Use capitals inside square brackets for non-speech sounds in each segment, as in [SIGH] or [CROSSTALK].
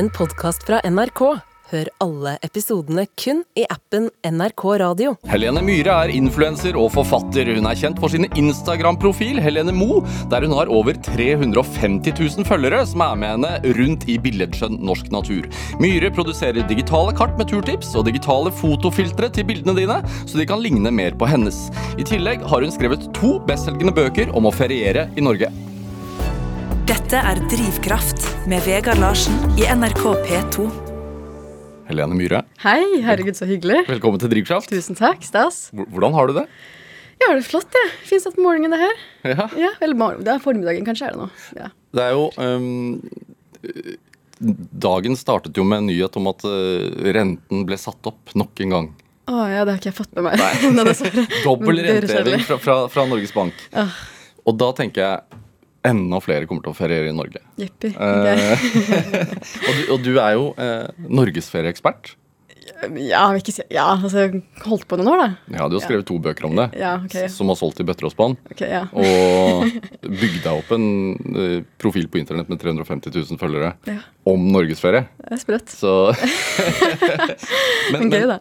en podkast fra NRK. Hør alle episodene kun i appen NRK Radio. Helene Myhre er influenser og forfatter. Hun er kjent for sin Instagram-profil Helene Mo, der hun har over 350 000 følgere som er med henne rundt i billedskjønn norsk natur. Myhre produserer digitale kart med turtips og digitale fotofiltre til bildene dine, så de kan ligne mer på hennes. I tillegg har hun skrevet to bestselgende bøker om å feriere i Norge. Dette er Drivkraft med Vegard Larsen i NRK P2. Helene Myhre, Hei, herregud, så hyggelig. velkommen til Drivkraft. Tusen takk, stas. Hvordan har du det? Jeg har det flott, jeg. Fins det på morgenen, det her? Ja. Ja, eller det er formiddagen, kanskje er det nå. Ja. Det er jo Um, Dagen startet jo med en nyhet om at øh, renten ble satt opp nok en gang. Å ja, det har ikke jeg fått med meg. [LAUGHS] Dobbel renteheving fra, fra, fra Norges Bank. Ah. Og da tenker jeg enda flere kommer til å feriere i Norge. Jippi. Eh, [LAUGHS] og, du, og du er jo eh, norgesferieekspert. Ja, ikke Ja, altså, holdt på noen år, da. Ja, du har skrevet to bøker om det. Ja, ok. Som har solgt i bøtter og spann. Okay, ja. Og bygd deg opp en eh, profil på internett med 350 000 følgere Ja. om norgesferie. Det er sprøtt. Så [LAUGHS] men, Men gøy, da.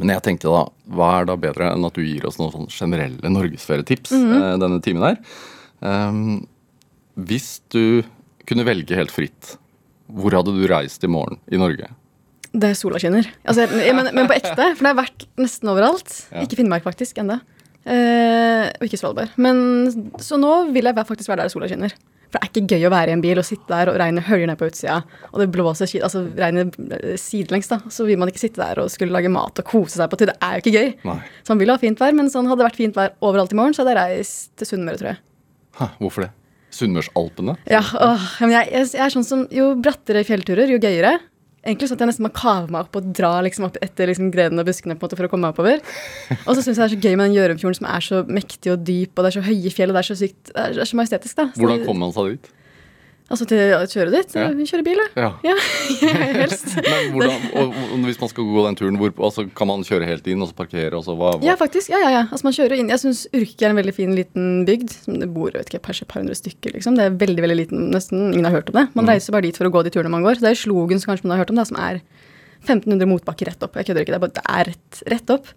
Men jeg tenkte da, hva er da bedre enn at du gir oss noen sånn generelle norgesferietips Mhm. eh, denne timen her? Ehm, hvis du kunne velge helt fritt, hvor hadde du reist i morgen i Norge? Det er sola skinner. Altså, men, men på ekte, for det har vært nesten overalt. Ja. Ikke Finnmark, faktisk, enda. Eh, og ikke Svalbard. Men, så nå vil jeg faktisk være der sola skinner. For det er ikke gøy å være i en bil og sitte der og regnet høljer ned på utsida, og det blåser altså regnet eh, sidelengs, da. Så vil man ikke sitte der og skulle lage mat og kose seg på tur. Det er jo ikke gøy. Nei. Så man vil ha fint vær, men sånn hadde det vært fint vær overalt i morgen, så hadde jeg reist til Sunnmøre, tror jeg. Hæ, hvorfor det? Sunnmørsalpene? Ja, åh, men jeg, jeg, er sånn som Jo brattere fjellturer, jo gøyere. Egentlig sånn at jeg nesten må kave meg opp og dra liksom opp etter liksom grenene og buskene på en måte for å komme meg oppover. Og så syns jeg det er så gøy med den Gjørumfjorden som er så mektig og dyp, og det er så høye fjell, og det er så sykt Det er, så majestetisk, da. Så- Hvordan kom man seg dit? Altså til å kjøre dit? Ja. Kjøre bil. Ja. Ja, [LAUGHS] helst. [LAUGHS] Men hvordan, og, og hvis man skal gå den turen, hvor, altså, kan man kjøre helt inn og så parkere? Og så, hva, hva? Ja, faktisk. Ja, ja, ja. Altså, man kjører inn. Jeg syns Urke er en veldig fin liten bygd. Det bor vet ikke, kanskje et par hundre stykker, liksom. Det er veldig veldig liten. Nesten ingen har hørt om det. Man reiser bare dit for å gå de turene man går. Så det er Slogen som kanskje man har hørt om, det, som er 1500 motbakker rett opp. Jeg kødder ikke. Det er, bare, det er rett, rett opp.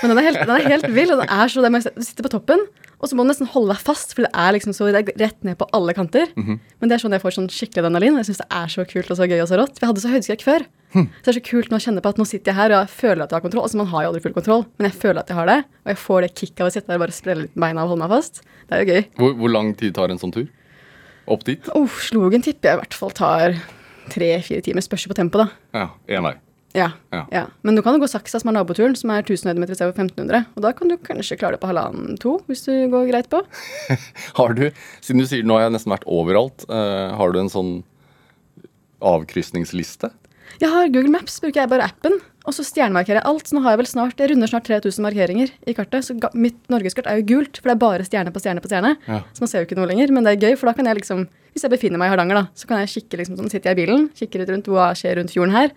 Men den er helt, den er helt vill. og det er så, det er, Du sitter på toppen, og så må du nesten holde deg fast, for det er liksom så, det er rett ned på alle kanter. Men det er sånn jeg får sånn skikkelig adrenalin. Jeg syns det er så kult og så gøy og så rått. For jeg hadde så høydeskrekk før. Så det er så kult nå å kjenne på at nå sitter jeg her og jeg føler at jeg har kontroll. Altså Man har jo aldri full kontroll, men jeg føler at jeg har det. Og jeg får det kicket av å sitte der og bare sprelle litt beina og holde meg fast. Det er jo gøy. Hvor, hvor lang tid tar en sånn tur? Opp dit? Oh, Slogen tipper jeg i hvert fall tar tre-fire timer. Spørs på tempo, da. Ja, én vei. Ja, Ja. ja. Men du kan jo gå Saksa, som er naboturen, som er 1000 høydemeter istedenfor 1500. Og da kan du kanskje klare det på halvannen-to, hvis du går greit på. [LAUGHS] Har du, siden du sier nå har jeg nesten vært overalt, uh, har du en sånn avkrysningsliste? Jeg har Google Maps, bruker jeg bare appen, og så stjernemarkerer jeg alt. Så nå har jeg vel snart, jeg runder snart 3000 markeringer i kartet. Så mitt norgeskart er jo gult, for det er bare stjerne på stjerne på stjerne. Ja. Så man ser jo ikke noe lenger, men det er gøy, for da kan jeg liksom Hvis jeg befinner meg i Hardanger, da, så kan jeg kikke liksom sånn, sitter jeg i bilen, kikker litt rundt hva skjer rundt fjorden her.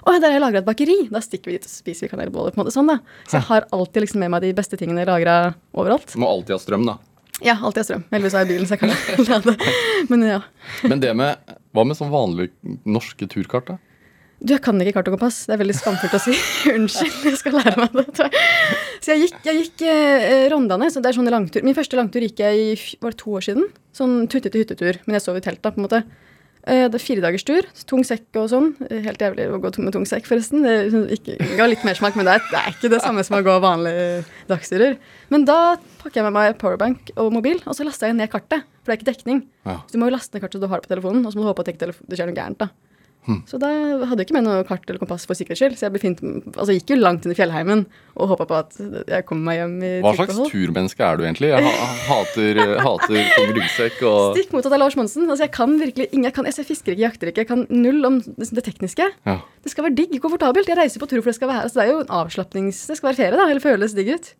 Å, der har jeg lagra et bakeri! Da stikker vi dit og spiser vi kanelboller. på en måte sånn da. Så jeg har alltid liksom med meg de beste tingene lagra overalt. Du må alltid ha strøm, da. Ja, alltid ha strøm. Heldigvis har jeg bilen, så jeg kan [LAUGHS] lade. Men ja. Men det med, hva med sånn vanlige norske turkart, da? Du, jeg kan ikke kart og kompass. Det er veldig skamfullt å si. [LAUGHS] Unnskyld, jeg skal lære meg det. Så jeg gikk, jeg gikk eh, Rondane. så det er sånne langtur. Min første langtur gikk jeg i var det to år siden. Sånn tuttete hyttetur. Men jeg sov i telt, da, på en måte. Eh, det er fire dagers tur. Tung sekk og sånn. Eh, Helt jævlig å gå med tung sekk, forresten. Det sånn ikke, ga litt mersmak, men det er, det er ikke det samme som å gå vanlige dagsturer. Men da pakker jeg med meg powerbank og mobil, og så laster jeg ned kartet. For det er ikke dekning. Ja. Så du må jo laste ned kartet du har på telefonen, og så må du håpe at det ikke skjer noe gærent. da. Så da hadde jeg ikke med noe kart eller kompass for sikkerhets skyld. Så jeg befint, altså gikk jo langt inn i fjellheimen og håpa på at jeg kom meg hjem i Hva slags turmenneske er du egentlig? Jeg ha hater, [LAUGHS] hater tung ryggsekk og Stikk motsatt av Lars Monsen. Altså jeg kan virkelig ingen, jeg, kan, jeg fisker ikke, jakter ikke. Jeg kan null om det det tekniske. ja. Det skal være digg, komfortabelt. Jeg reiser på tur for det skal være altså Det er jo en avslapnings... Det skal være ferie, da. Eller føles digg ut.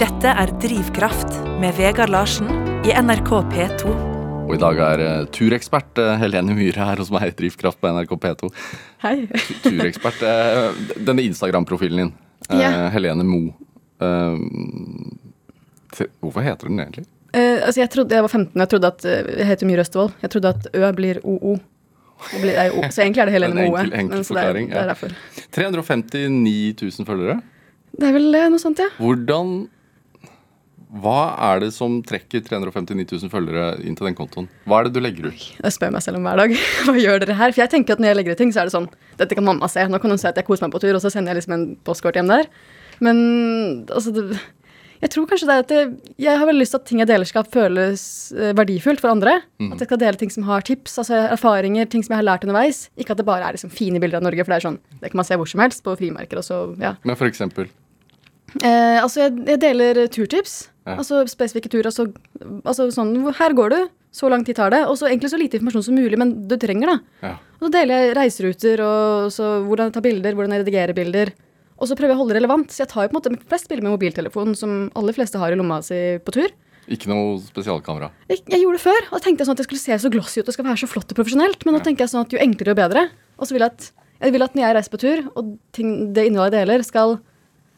Dette er Drivkraft med Vegard Larsen i NRK P2. Og i dag er eh, turekspert eh, Helene Myhre her hos meg i Drivkraft på NRK P2. Hei. Turekspert. eh, denne Instagram-profilen din, Ja. Helene Mo. hvorfor heter den egentlig? Eh, altså jeg trodde jeg var 15 jeg trodde at Jeg heter Myhre Østevold. Jeg trodde at Ø blir OO. Blir, er så egentlig er det Helene En Moe. enkel- enkel men så det er, forklaring, det er ja. 359 000 følgere. Det er vel noe sånt, ja. Hvordan Hva er det som trekker 359 000 følgere inn til den kontoen? Hva er det du legger ut? Jeg spør meg selv om hver dag. [LAUGHS] Hva gjør dere her? For jeg tenker at når jeg legger ut ting, så er det sånn Dette kan mamma se. Nå kan hun se at jeg koser meg på tur, og så sender jeg liksom en postkort hjem der. Men altså det, Jeg tror kanskje det er at jeg, jeg har veldig lyst til at ting jeg deler, skal føles eh, verdifullt for andre. At jeg skal dele ting som har tips, altså erfaringer, ting som jeg har lært underveis. Ikke at det bare er liksom fine bilder av Norge, for det er sånn Det kan man se hvor som helst, på frimerker og så Ja. Men for eksempel Eh, altså, jeg, jeg deler turtips. Ja. Altså spesifikke turer. Altså, altså sånn Her går du. Så lang tid tar det. Og så egentlig så lite informasjon som mulig, men du trenger, det. ja. Og så deler jeg reiseruter og så hvordan jeg tar bilder, hvordan jeg redigerer bilder. Og så prøver jeg å holde det relevant. Så jeg tar jo på en måte flest bilder med mobiltelefonen, som aller fleste har i lomma si på tur. Ikke noe spesialkamera. Jeg, jeg gjorde det før, og da tenkte jeg sånn at det skulle se så glossy ut og skal være så flott og profesjonelt. Men nå tenker jeg sånn at jo enklere, jo bedre. Og så vil jeg at, jeg vil at når jeg reiser på tur, og ting, det innholdet jeg deler, skal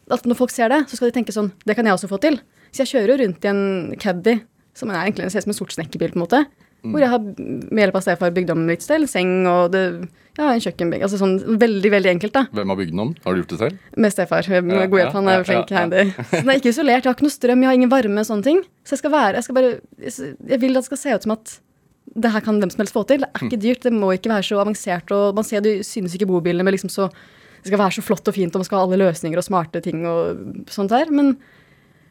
At når folk ser det, så skal de tenke sånn Det kan jeg også få til. Så jeg kjører jo rundt i en caddy, som er egentlig ser ut som en sort snekkerbil, på en måte. Hvor jeg har med hjelp av stefar bygd om litt selv. seng og det, ja, en kjøkkenbenk. Altså sånn veldig, veldig enkelt, da. Hvem har bygd den om? Har du gjort det selv? Med stefar. Med Ja, god hjelp. Han er ja, flink. ja, handy. Så den er ikke isolert. Jeg har ikke noe strøm, jeg har ingen varme. sånne ting. Så jeg skal være, jeg skal bare, jeg vil at det skal se ut som at det her kan hvem som helst få til. Det er ikke dyrt, det må ikke være så avansert. og Man ser de synes ikke bobilene med liksom så Det skal være så flott og fint, og man skal ha alle løsninger og smarte ting og sånt her. Men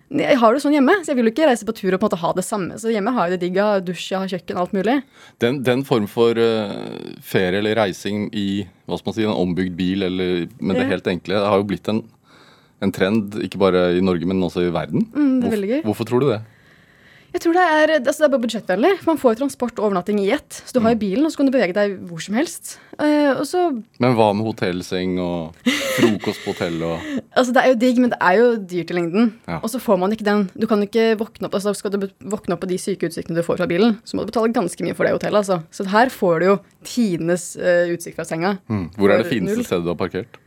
jeg har det sånn hjemme, så jeg vil jo ikke reise på tur og på en måte ha det samme. Så hjemme har jeg det digg. Jeg har dusj, jeg har kjøkken, alt mulig. Den, den form for uh, ferie eller reising i hva skal man si, en ombygd bil, eller, men det Ja. helt enkle, det har jo blitt en, en trend, ikke bare i Norge, men også i verden. Mm, det er veldig gøy. Hvorfor tror du det? Jeg tror det er, altså det er bare budsjettvennlig. Man får transport og overnatting i ett. Så du har jo bilen, og så kan du bevege deg hvor som helst. Uh, og så Men hva med hotellseng og frokost på hotell og [LAUGHS] Altså, det er jo digg, men det er jo dyrt i lengden. Ja. Og så får man ikke den. Du kan ikke våkne opp altså Skal du våkne opp på de syke utsiktene du får fra bilen, så må du betale ganske mye for det hotellet. altså. Så her får du jo tidenes uh, utsikt fra senga. Mm. Hvor er det fineste stedet du har parkert?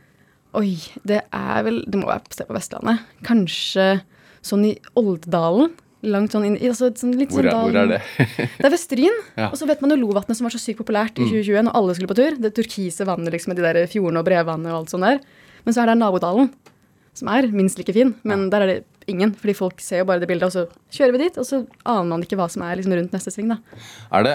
Oi, det er vel Det må være et sted på Vestlandet. Kanskje sånn i Oldedalen. Langt sånn inn i altså, sånn, litt Hvor sånn er, hvor er det? [LAUGHS] Det er ved Stryn. Ja. Og så vet man jo Lovatnet, som var så sykt populært i 2021 når alle skulle på tur. Det turkise vannet liksom, med de der fjordene og brevvannet og alt sånt der. Men så er det Nabodalen, som er minst like fin. Men der er det ingen, fordi folk ser jo bare det bildet, og så kjører vi dit, og så aner man ikke hva som er liksom, rundt neste sving. da. Er det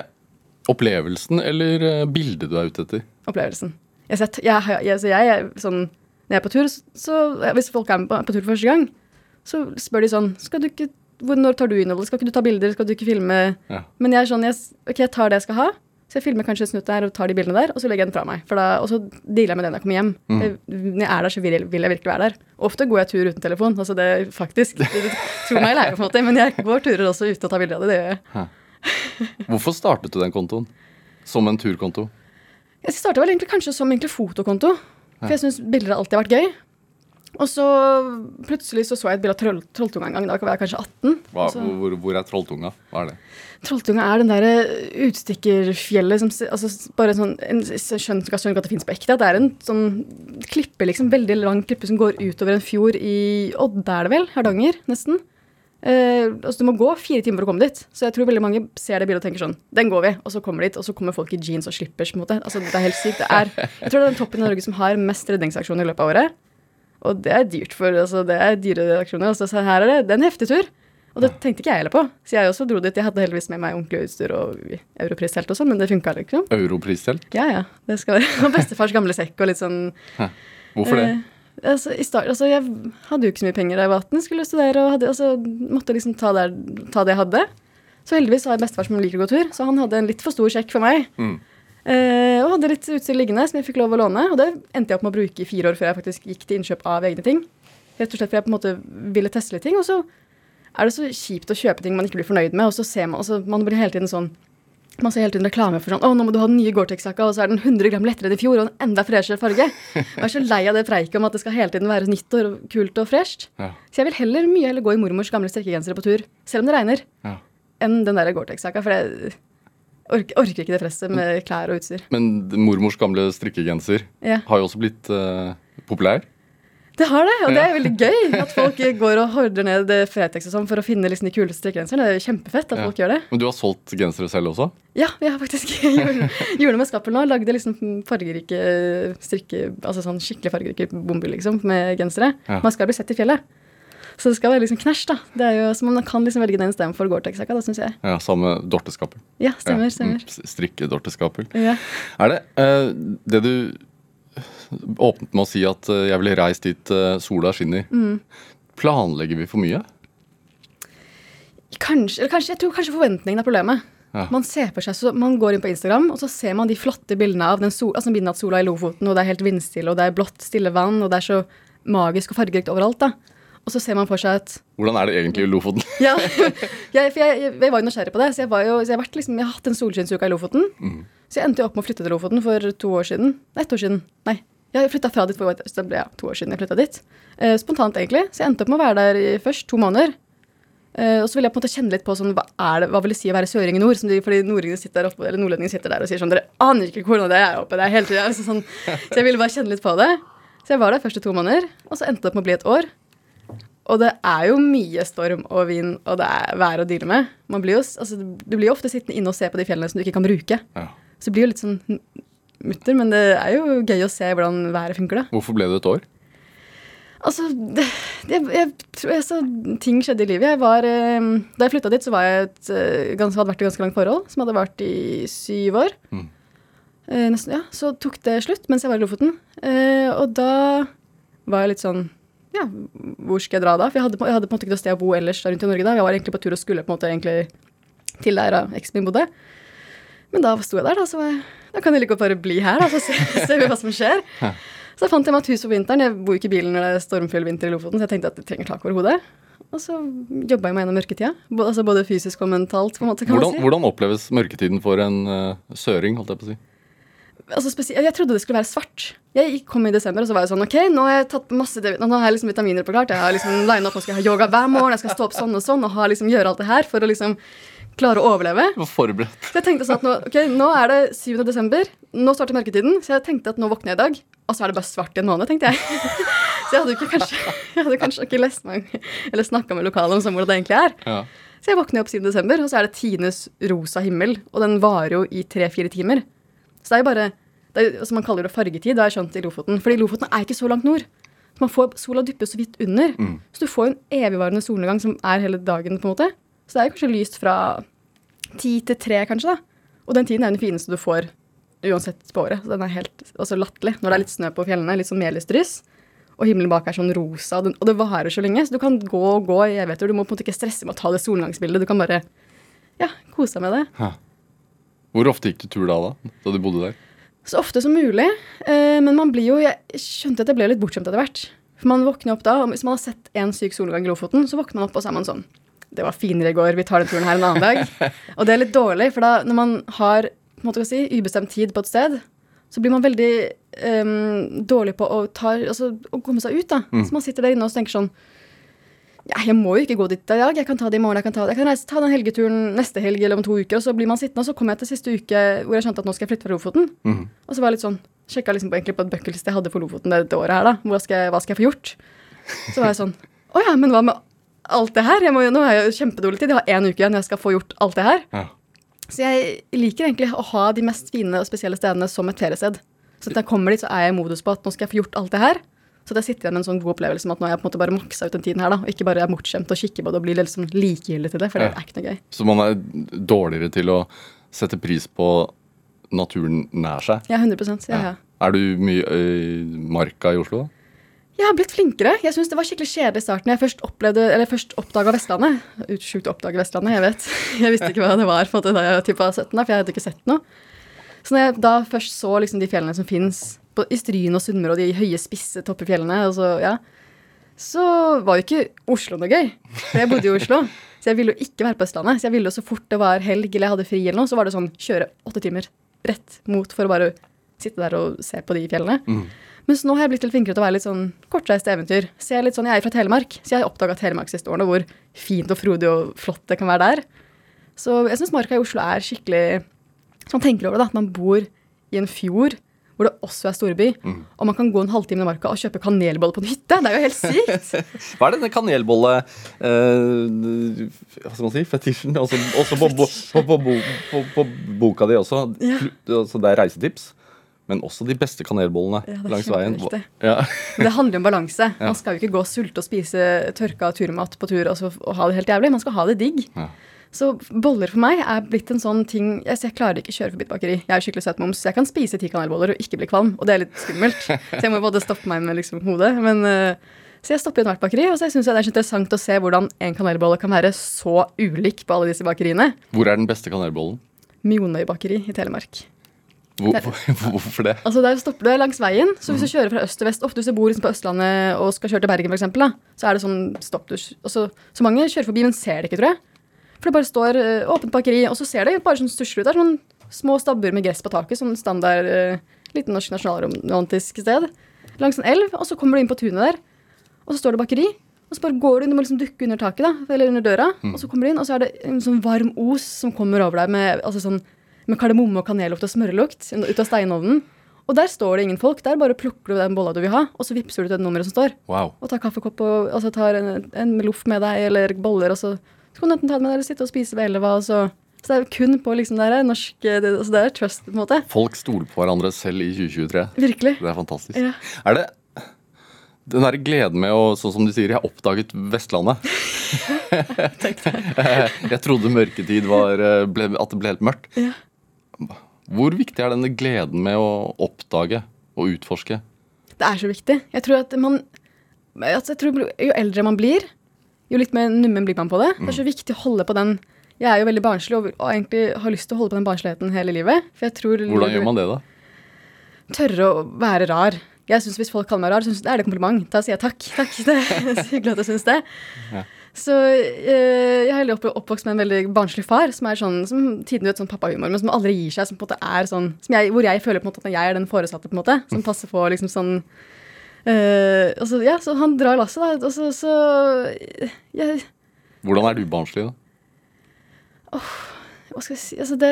opplevelsen eller eh, bildet du er ute etter? Opplevelsen. Jeg, sett, jeg, har- jeg, så jeg, sånn, når jeg er på tur, så hvis folk er på, på tur for første gang, så spør de sånn skal du ikke, Når tar du innholdet? Skal ikke du ta bilder? Skal du ikke filme? Ja. Men jeg er sånn, jeg, ok, jeg tar det jeg skal ha. Så jeg filmer kanskje en snutt der og tar de bildene der, og så legger jeg den fra meg. Da, og så dealer jeg med det når jeg kommer hjem. Jeg, når jeg er der, så vil jeg, vil jeg virkelig være der. Ofte går jeg tur uten telefon. altså det faktisk, det, det, Tro meg eller ei, på en måte, men jeg går turer også uten å ta bilder av det. det gjør jeg. Hvorfor startet du den kontoen? Som en turkonto? Jeg starta vel egentlig kanskje som egentlig fotokonto. For jeg syns bilder har alltid vært gøy. Og så plutselig så, så jeg et bilde av troll, Trolltunga en gang. Da var jeg kanskje 18. Hva, så- hvor, hvor er Trolltunga? Hva er det? Trolltunga er den derre utstikkerfjellet som altså, bare sånn en, skjønner ikke ikke at det fins på ekte. Det er en sånn klippe, liksom, veldig lang klippe som går utover en fjord i Odda, er det vel? Hardanger, nesten. Eh, altså, du må gå fire timer for å komme dit. Så jeg tror veldig mange ser det bildet og tenker sånn Den går vi. Og så kommer de dit, og så kommer folk i jeans og slippers. på en måte. Altså, det er helt sykt. Det er, jeg tror det er den toppen i Norge som har mest redningsaksjoner i løpet av året. Og det er dyrt for altså, Det er dyre redaksjoner. Altså, så her er det, det er en heftig tur. Og det tenkte ikke jeg heller på. Så jeg også dro dit. Jeg hadde heldigvis med meg ordentlig utstyr og europristelt og sånn, men det funka liksom. Europristelt? Ja, ja. Det skal være [LAUGHS] og bestefars gamle sekk og litt sånn Hvorfor det? Eh, altså, i start, altså, jeg hadde jo ikke så mye penger da jeg var 18, skulle studere og hadde, altså, måtte liksom ta, der, ta det jeg hadde. Så heldigvis har jeg bestefar som liker å gå tur, så han hadde en litt for stor sjekk for meg. Mm. Eh, og hadde litt utstyr liggende som jeg fikk lov å låne, og det endte jeg opp med å bruke i fire år før jeg faktisk gikk til innkjøp av egne ting. Rett og slett fordi jeg på en måte ville teste litt ting, og så er det så kjipt å kjøpe ting man ikke blir fornøyd med, og så ser man, så man blir hele tiden sånn man ser hele tiden reklame for sånn Å, nå må du ha den nye Gore-Tex-jakka, og så er den 100 gram lettere enn i fjor, og en enda freshere farge. Og jeg er så lei av det preiket om at det skal hele tiden være nytt og kult og fresht. Ja. Så jeg vil heller mye heller gå i mormors gamle strekkegensere på tur, selv om det regner, Ja. enn den der Gore-Tex-jakka, for jeg orker, orker ikke det presset med klær og utstyr. Men mormors gamle strikkegenser Ja. har jo også blitt uh, populær. Det har det, og det er veldig gøy [LAUGHS] at folk går og hordrer ned eh, Fretex og sånn for å finne liksom de kuleste strikkegenserne. Det er kjempefett at Ja. folk gjør det. Men du har solgt gensere selv også? Ja, jeg har faktisk [LAUGHS] gjorde gjorde det med Skappel nå. Lagde liksom fargerike strikke, altså sånn skikkelig fargerike bomber liksom, med gensere. Ja. Man skal bli sett i fjellet. Så det skal være liksom knæsj, da. Det er jo, så man kan liksom velge den istedenfor Gore-Tex-jakka, da, syns jeg. Ja, Samme dorteskapel. Ja, stemmer, stemmer. Ja. Strikke-dorteskapel. Ja. Er det uh, det du åpnet med å si at eh, jeg ville reist dit uh, sola skinner. Mm. Planlegger vi for mye? Kanskje, kanskje, jeg tror kanskje forventningen er problemet. Ja. Man ser på seg, så man går inn på Instagram, og så ser man de flotte bildene av den sol, altså midnattssola i Lofoten, og det er helt vindstille, og det er blått, stille vann, og det er så magisk og fargerikt overalt. da. Og så ser man for seg at Hvordan er det egentlig i Lofoten? [LAUGHS] Ja, jeg, for jeg, jeg, var jo nysgjerrig på det. Så jeg, var jo, så jeg, har, vært liksom, jeg har hatt en solskinnsuke i Lofoten. Så jeg endte jo opp med å flytte til Lofoten for to år siden. Nei, ett år siden. Nei. Jeg flytta fra dit for det ble ja, to år siden jeg dit. Eh, spontant, egentlig. Så jeg endte opp med å være der i først to måneder. Eh, og så ville jeg på en måte kjenne litt på sånn, hva, er det, hva vil det si å være søring i nord? Som de, fordi sitter, der oppe, nordlendinger sitter der og sier sånn Dere aner ikke hvordan det er oppe der hele tida. Så, sånn, så jeg ville bare kjenne litt på det. Så jeg var der første to måneder, og så endte det opp med å bli et år. Og det er jo mye storm og vind og det er vær å deale med. Man blir jo, altså, du blir jo ofte sittende inne og se på de fjellene som du ikke kan bruke. Ja. Så det blir jo litt sånn mutter, men det er jo gøy å se hvordan været funker, da. Hvorfor ble det et år? Altså, det, jeg, jeg tror jeg, så, ting skjedde i livet. Jeg var, eh, da jeg flytta dit, så var jeg et, eh, ganske, hadde vært i et ganske langt forhold, som hadde vart i syv år. Mm. Eh, nesten, ja. Så tok det slutt mens jeg var i Lofoten. Eh, og da var jeg litt sånn Ja, hvor skal jeg dra da? For jeg hadde, jeg hadde på en måte ikke noe sted å bo ellers rundt i Norge da. Jeg var egentlig på tur og skulle på en måte egentlig til der eksen min bodde. Men da sto jeg der, da, så jeg, da kan jeg like godt bare bli her, da, så ser vi [LAUGHS] hva som skjer. Så fant jeg meg et hus på vinteren. Jeg bor ikke i bilen når det er stormfull vinter i Lofoten, så jeg tenkte at jeg trenger tak over hodet. Og så jobba jeg meg gjennom mørketida. Altså både fysisk og mentalt, på en måte, kan Hvordan, man si. hvordan oppleves mørketiden for en uh, søring, holdt jeg på å si? Altså jeg trodde det skulle være svart. Jeg kom i desember, og så var jeg sånn Ok, nå har jeg tatt masse Nå har jeg liksom vitaminer på klart. Jeg har liksom lina opp, nå skal jeg ha yoga hver morgen, jeg skal stå opp sånn og sånn, og ha liksom gjøre alt det her for å liksom klare å overleve. Forberedt. Så jeg tenkte sånn at nå, ok, nå er det 7. desember, nå starter mørketiden, så jeg tenkte at nå våkner jeg i dag, og så er det bare svart i en måned, tenkte jeg. [LAUGHS] Så jeg hadde ikke kanskje, jeg hadde kanskje ikke lest meg, eller snakka med lokalet om sånn hvordan det egentlig er. Ja. Så jeg våkner opp 7. desember, og så er det tidenes rosa himmel, og den varer jo i tre-fire timer. Så det er jo bare, det er, altså man kaller det fargetid, det har jeg skjønt i Lofoten, fordi Lofoten er ikke så langt nord. Man får, sola dyppe så vidt under, så du får en evigvarende solnedgang som er hele dagen, på en måte. Så det er jo kanskje lyst fra ti til tre, kanskje, da. Og den tiden er den fineste du får uansett på året. Så den er helt altså, latterlig. Når det er litt snø på fjellene, litt sånn melisdryss, og himmelen bak er sånn rosa, og, den, og det varer så lenge, så du kan gå og gå i evigheter. Du må på en måte ikke stresse med å ta det solnedgangsbildet. Du kan bare ja, kose deg med det. Hvor ofte gikk du tur da, da? Da du bodde der? Så ofte som mulig. Eh, men man blir jo Jeg skjønte at jeg ble litt bortskjemt etter hvert. For man våkner opp da, og Hvis man har sett en syk solnedgang i Lofoten, så våkner man opp og så er man sånn Det var finere i går, vi tar den turen her en annen dag. [LAUGHS] og det er litt dårlig, for da når man har på en måte hva jeg si, ubestemt tid på et sted, så blir man veldig um, dårlig på å, ta, altså, å komme seg ut. da. Så man sitter der inne og tenker sånn ja, jeg må jo ikke gå dit i dag. Jeg kan ta det i morgen. Jeg kan, ta, jeg kan reise, ta den helgeturen neste helg eller om to uker. Og så blir man sittende, og så kommer jeg til siste uke hvor jeg skjønte at nå skal jeg flytte fra Lofoten. Og så var jeg litt sånn Sjekka liksom på, egentlig på et bucketlist jeg hadde for Lofoten det, det året her, da. Hva skal, jeg, hva skal jeg få gjort? Så var jeg sånn Å ja, men hva med alt det her? Jeg må, nå har jeg jo kjempedårlig tid. Jeg har én uke igjen, jeg skal få gjort alt det her. Ja. Så jeg liker egentlig å ha de mest fine og spesielle stedene som et feriested. Så når jeg kommer dit, så er jeg i modus på at nå skal jeg få gjort alt det her. Så det sitter igjen en sånn god opplevelse med at nå har jeg på en måte bare maksa ut den tiden her, da. Og ikke bare er bortskjemt og kikker på det og blir litt sånn likegyldig til det, for det er ikke noe gøy. Så man er dårligere til å sette pris på naturen nær seg? Ja, 100 ja, ja. Er du mye i marka i Oslo? Jeg har blitt flinkere. Jeg synes Det var skikkelig kjedelig i starten. Jeg først opplevde, eller først oppdaga Vestlandet. utsjukt Sjukt å oppdage Vestlandet, jeg vet. [LAUGHS] Jeg visste ikke hva det var måte, da jeg typ var 17, da, for jeg hadde ikke sett noe. Så når jeg da først så liksom de fjellene som fins i Stryn og Sunnmøre og de høye, spisse toppefjellene, så, ja, så var jo ikke Oslo noe gøy. For jeg bodde i Oslo. [LAUGHS] Så jeg ville jo ikke være på Østlandet. Så jeg ville jo så fort det var helg eller jeg hadde fri, eller noe, så var det sånn kjøre åtte timer rett mot for å bare sitte der og se på de fjellene. Mens nå har jeg blitt litt flinkere til å være litt sånn kortreiste eventyr. Se litt sånn, Jeg er fra Telemark, så jeg har oppdaga Telemark siste årene, hvor fint og frodig og flott det kan være der. Så jeg syns marka i Oslo er skikkelig Så man tenker over det, da. At man bor i en fjord hvor det også er storby. Mm. Og man kan gå en halvtime i marka og kjøpe kanelbolle på en hytte. Det er jo helt sykt! [LAUGHS] Hva er denne kanelbolle eh, Hva skal man si? Fetisjen? Også, også på, på, på, på, boka di også. Ja. Pl- Altså, det er reisetips. Men også de beste kanelbollene Ja, langs veien. Ja. Det handler om balanse. [LAUGHS] Man skal jo ikke gå og sulte og spise tørka turmat på tur og, så, og ha det helt jævlig. Man skal ha det digg. Ja. Så boller for meg er blitt en sånn ting Jeg, jeg klarer ikke kjøre forbi et bakeri. Jeg er skikkelig søtmoms. Jeg kan spise ti kanelboller og ikke bli kvalm, og det er litt skummelt. Så jeg må både stoppe meg med liksom hodet. Men, eh, så jeg stopper i ethvert bakeri, og så syns jeg det er så interessant å se hvordan en kanelbolle kan være så ulik på alle disse bakeriene. Hvor er den beste kanelbollen? Mjonøy bakeri i Telemark. Hvor, hvor, hvorfor det? Altså Der stopper du langs veien. Så hvis du kjører fra øst til vest Ofte hvis du bor liksom på Østlandet og skal kjøre til Bergen, for eksempel, da, så er det sånn stopp du altså, Så mange kjører forbi, men ser det ikke, tror jeg. For det bare står uh, åpent bakeri, og så ser det bare sånn stusslig ut. Det er sånn små stabber med gress på taket. Sånn standard uh, liten norsk nasjonalromantisk sted. Langs en elv, og så kommer du inn på tunet der, og så står det bakeri. Og så bare går du inn, du må liksom dukke under taket, da, eller under døra. Og så kommer du inn, og så er det en sånn varm os som kommer over deg med, altså sånn, med kardemomme og kanellukt og smørlukt ut av steinovnen. Og der står det ingen folk. Der bare plukker du den bolla du vil ha, og så vippser du til det nummeret som står. Wow. Og tar kaffekopp og altså tar en, en loff med deg, eller boller, og så, så kan du enten ta med deg eller sitte og spise ved elva. Og så, så det er kun på liksom det her norsk det, altså det er trust, på en måte. Folk stoler på hverandre selv i 2023. Virkelig. Det er fantastisk. Ja. Er det den der gleden med å, sånn som de sier, jeg har oppdaget Vestlandet. [LAUGHS] [LAUGHS] jeg trodde mørketid var eh, ble, At det ble helt mørkt. Ja. Hvor viktig er denne gleden med å oppdage og utforske? Det er så viktig. Jeg tror at man altså jeg tror Jo eldre man blir, jo litt mer nummen blir man på det. Det er så viktig å holde på den Jeg er jo veldig barnslig og, og egentlig har lyst til å holde på den barnsligheten hele livet. Jeg tror Hvordan gjør man det, da? tørre å være rar. Jeg synes Hvis folk kaller meg rar, synes, er det kompliment. Da sier jeg takk. takk, [LAUGHS] Det er så hyggelig at du syns det. Ja. Så eh, Jeg er oppvokst med en veldig barnslig far, som er sånn, som tiden vet sånn pappahumor, men som aldri gir seg. Som på en måte er sånn, som jeg, hvor jeg føler på en måte at jeg er den foresatte, på en måte, som passer på liksom sånn eh, altså, ja, så Han drar lasset, da. Og så, jeg, Hvordan er du barnslig, da? Hva skal jeg si Altså, det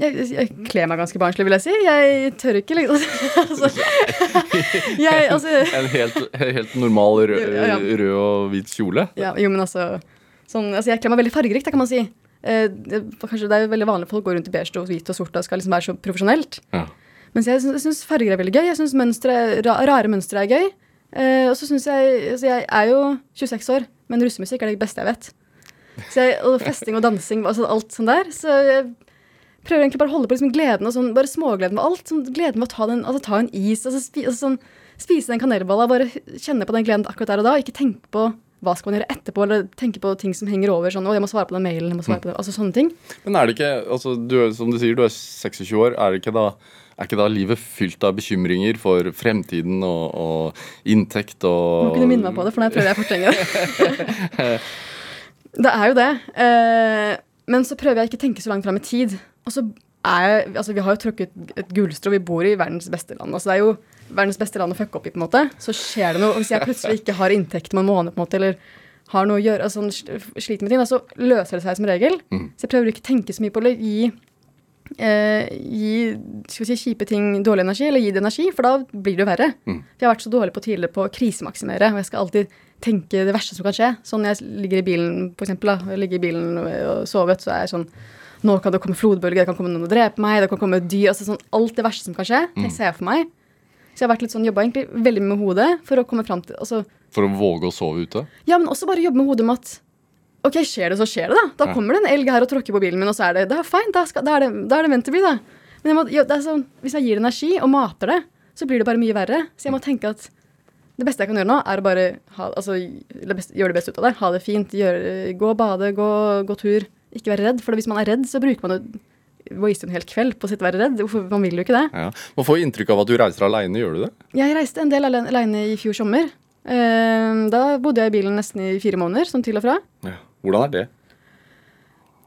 jeg, jeg kler meg ganske barnslig, vil jeg si. Jeg tør ikke liksom [LAUGHS] altså, [LAUGHS] jeg, altså, En helt, helt normal rød, Ja, ja. rød og hvit kjole? Ja, jo, men altså, sånn, altså Jeg kler meg veldig fargerikt, da, kan man si. Eh, det, kanskje det er veldig vanlig at folk går rundt i beige og hvit og sort og skal liksom være så profesjonelt. Ja. Mens jeg jeg syns farger er veldig gøy. Jeg syns ra, rare mønstre er gøy. Eh, og så syns jeg altså Jeg er jo 26 år, men russemusikk er det beste jeg vet. Så jeg, og festing og dansing altså alt sånn der. Så jeg prøver egentlig bare å holde på liksom gleden og sånn, bare smågleden med alt. Sånn, gleden med å ta, den, altså, ta en is, altså, spi, altså, sånn, spise den kanelbolla. Bare kjenne på den gleden akkurat der og da. Ikke tenke på hva skal man gjøre etterpå, eller tenke på ting som henger over. sånn, å, jeg må svare på den mailen, jeg må svare på det, altså sånne ting. Men er det ikke, altså, du, som du sier, du er 26 år. Er, det ikke da, er ikke da livet fylt av bekymringer for fremtiden og, og inntekt Du og Nå kunne minne meg på det, for nå prøver jeg å fortrenge det. [LAUGHS] det er jo det. Eh, men så prøver jeg ikke å tenke så langt fram i tid. Og så er altså Vi har jo trukket et gullstrå. Vi bor i verdens beste land. altså Det er jo verdens beste land å fucke opp i. på en måte. Så skjer det noe. og Hvis jeg plutselig ikke har inntekt om en måned, på en måte, eller har noe å gjøre, altså sliter med ting, så så løser det seg som regel. Så jeg prøver ikke å tenke så mye på det. eller Gi, eh, gi si, kjipe ting dårlig energi, eller gi det energi, for da blir det jo verre. For jeg har vært så dårlig på tidligere på å krisemaksimere, og jeg skal alltid tenke det verste som kan skje. Sånn jeg ligger i bilen, for eksempel, da, jeg ligger i bilen og sover, så er jeg sånn Nå kan det komme flodbølger, det kan komme noen og drepe meg, det kan komme dyr altså sånn, Alt det verste som kan skje, det ser jeg for meg. Så jeg har vært litt sånn, jobba egentlig veldig med hodet for å komme fram til altså, For å våge å sove ute? Ja, men også bare jobbe med hodet med at Ok, skjer det, så skjer det, da. Da Ja. kommer det en elg her og tråkker på bilen min, og så er det Det er fint, da, da, er, det, da er det bli, da. Men jeg må, er sånn, hvis jeg gir energi og mater det, så blir det bare mye verre. Så jeg må tenke at det beste jeg kan gjøre nå, er å bare ha, altså, gjøre det beste ut av det. Ha det fint. Gjøre, gå og bade, gå, gå tur. Ikke være redd. For hvis man er redd, så bruker man jo waste en hel kveld på å sitte og være redd. Hvorfor, man vil jo ikke det. Ja. Man får inntrykk av at du reiser aleine, gjør du det? Jeg reiste en del aleine alene i fjor sommer. Eh, da bodde jeg i bilen nesten i fire måneder, sånn til og fra. Ja. Hvordan er det?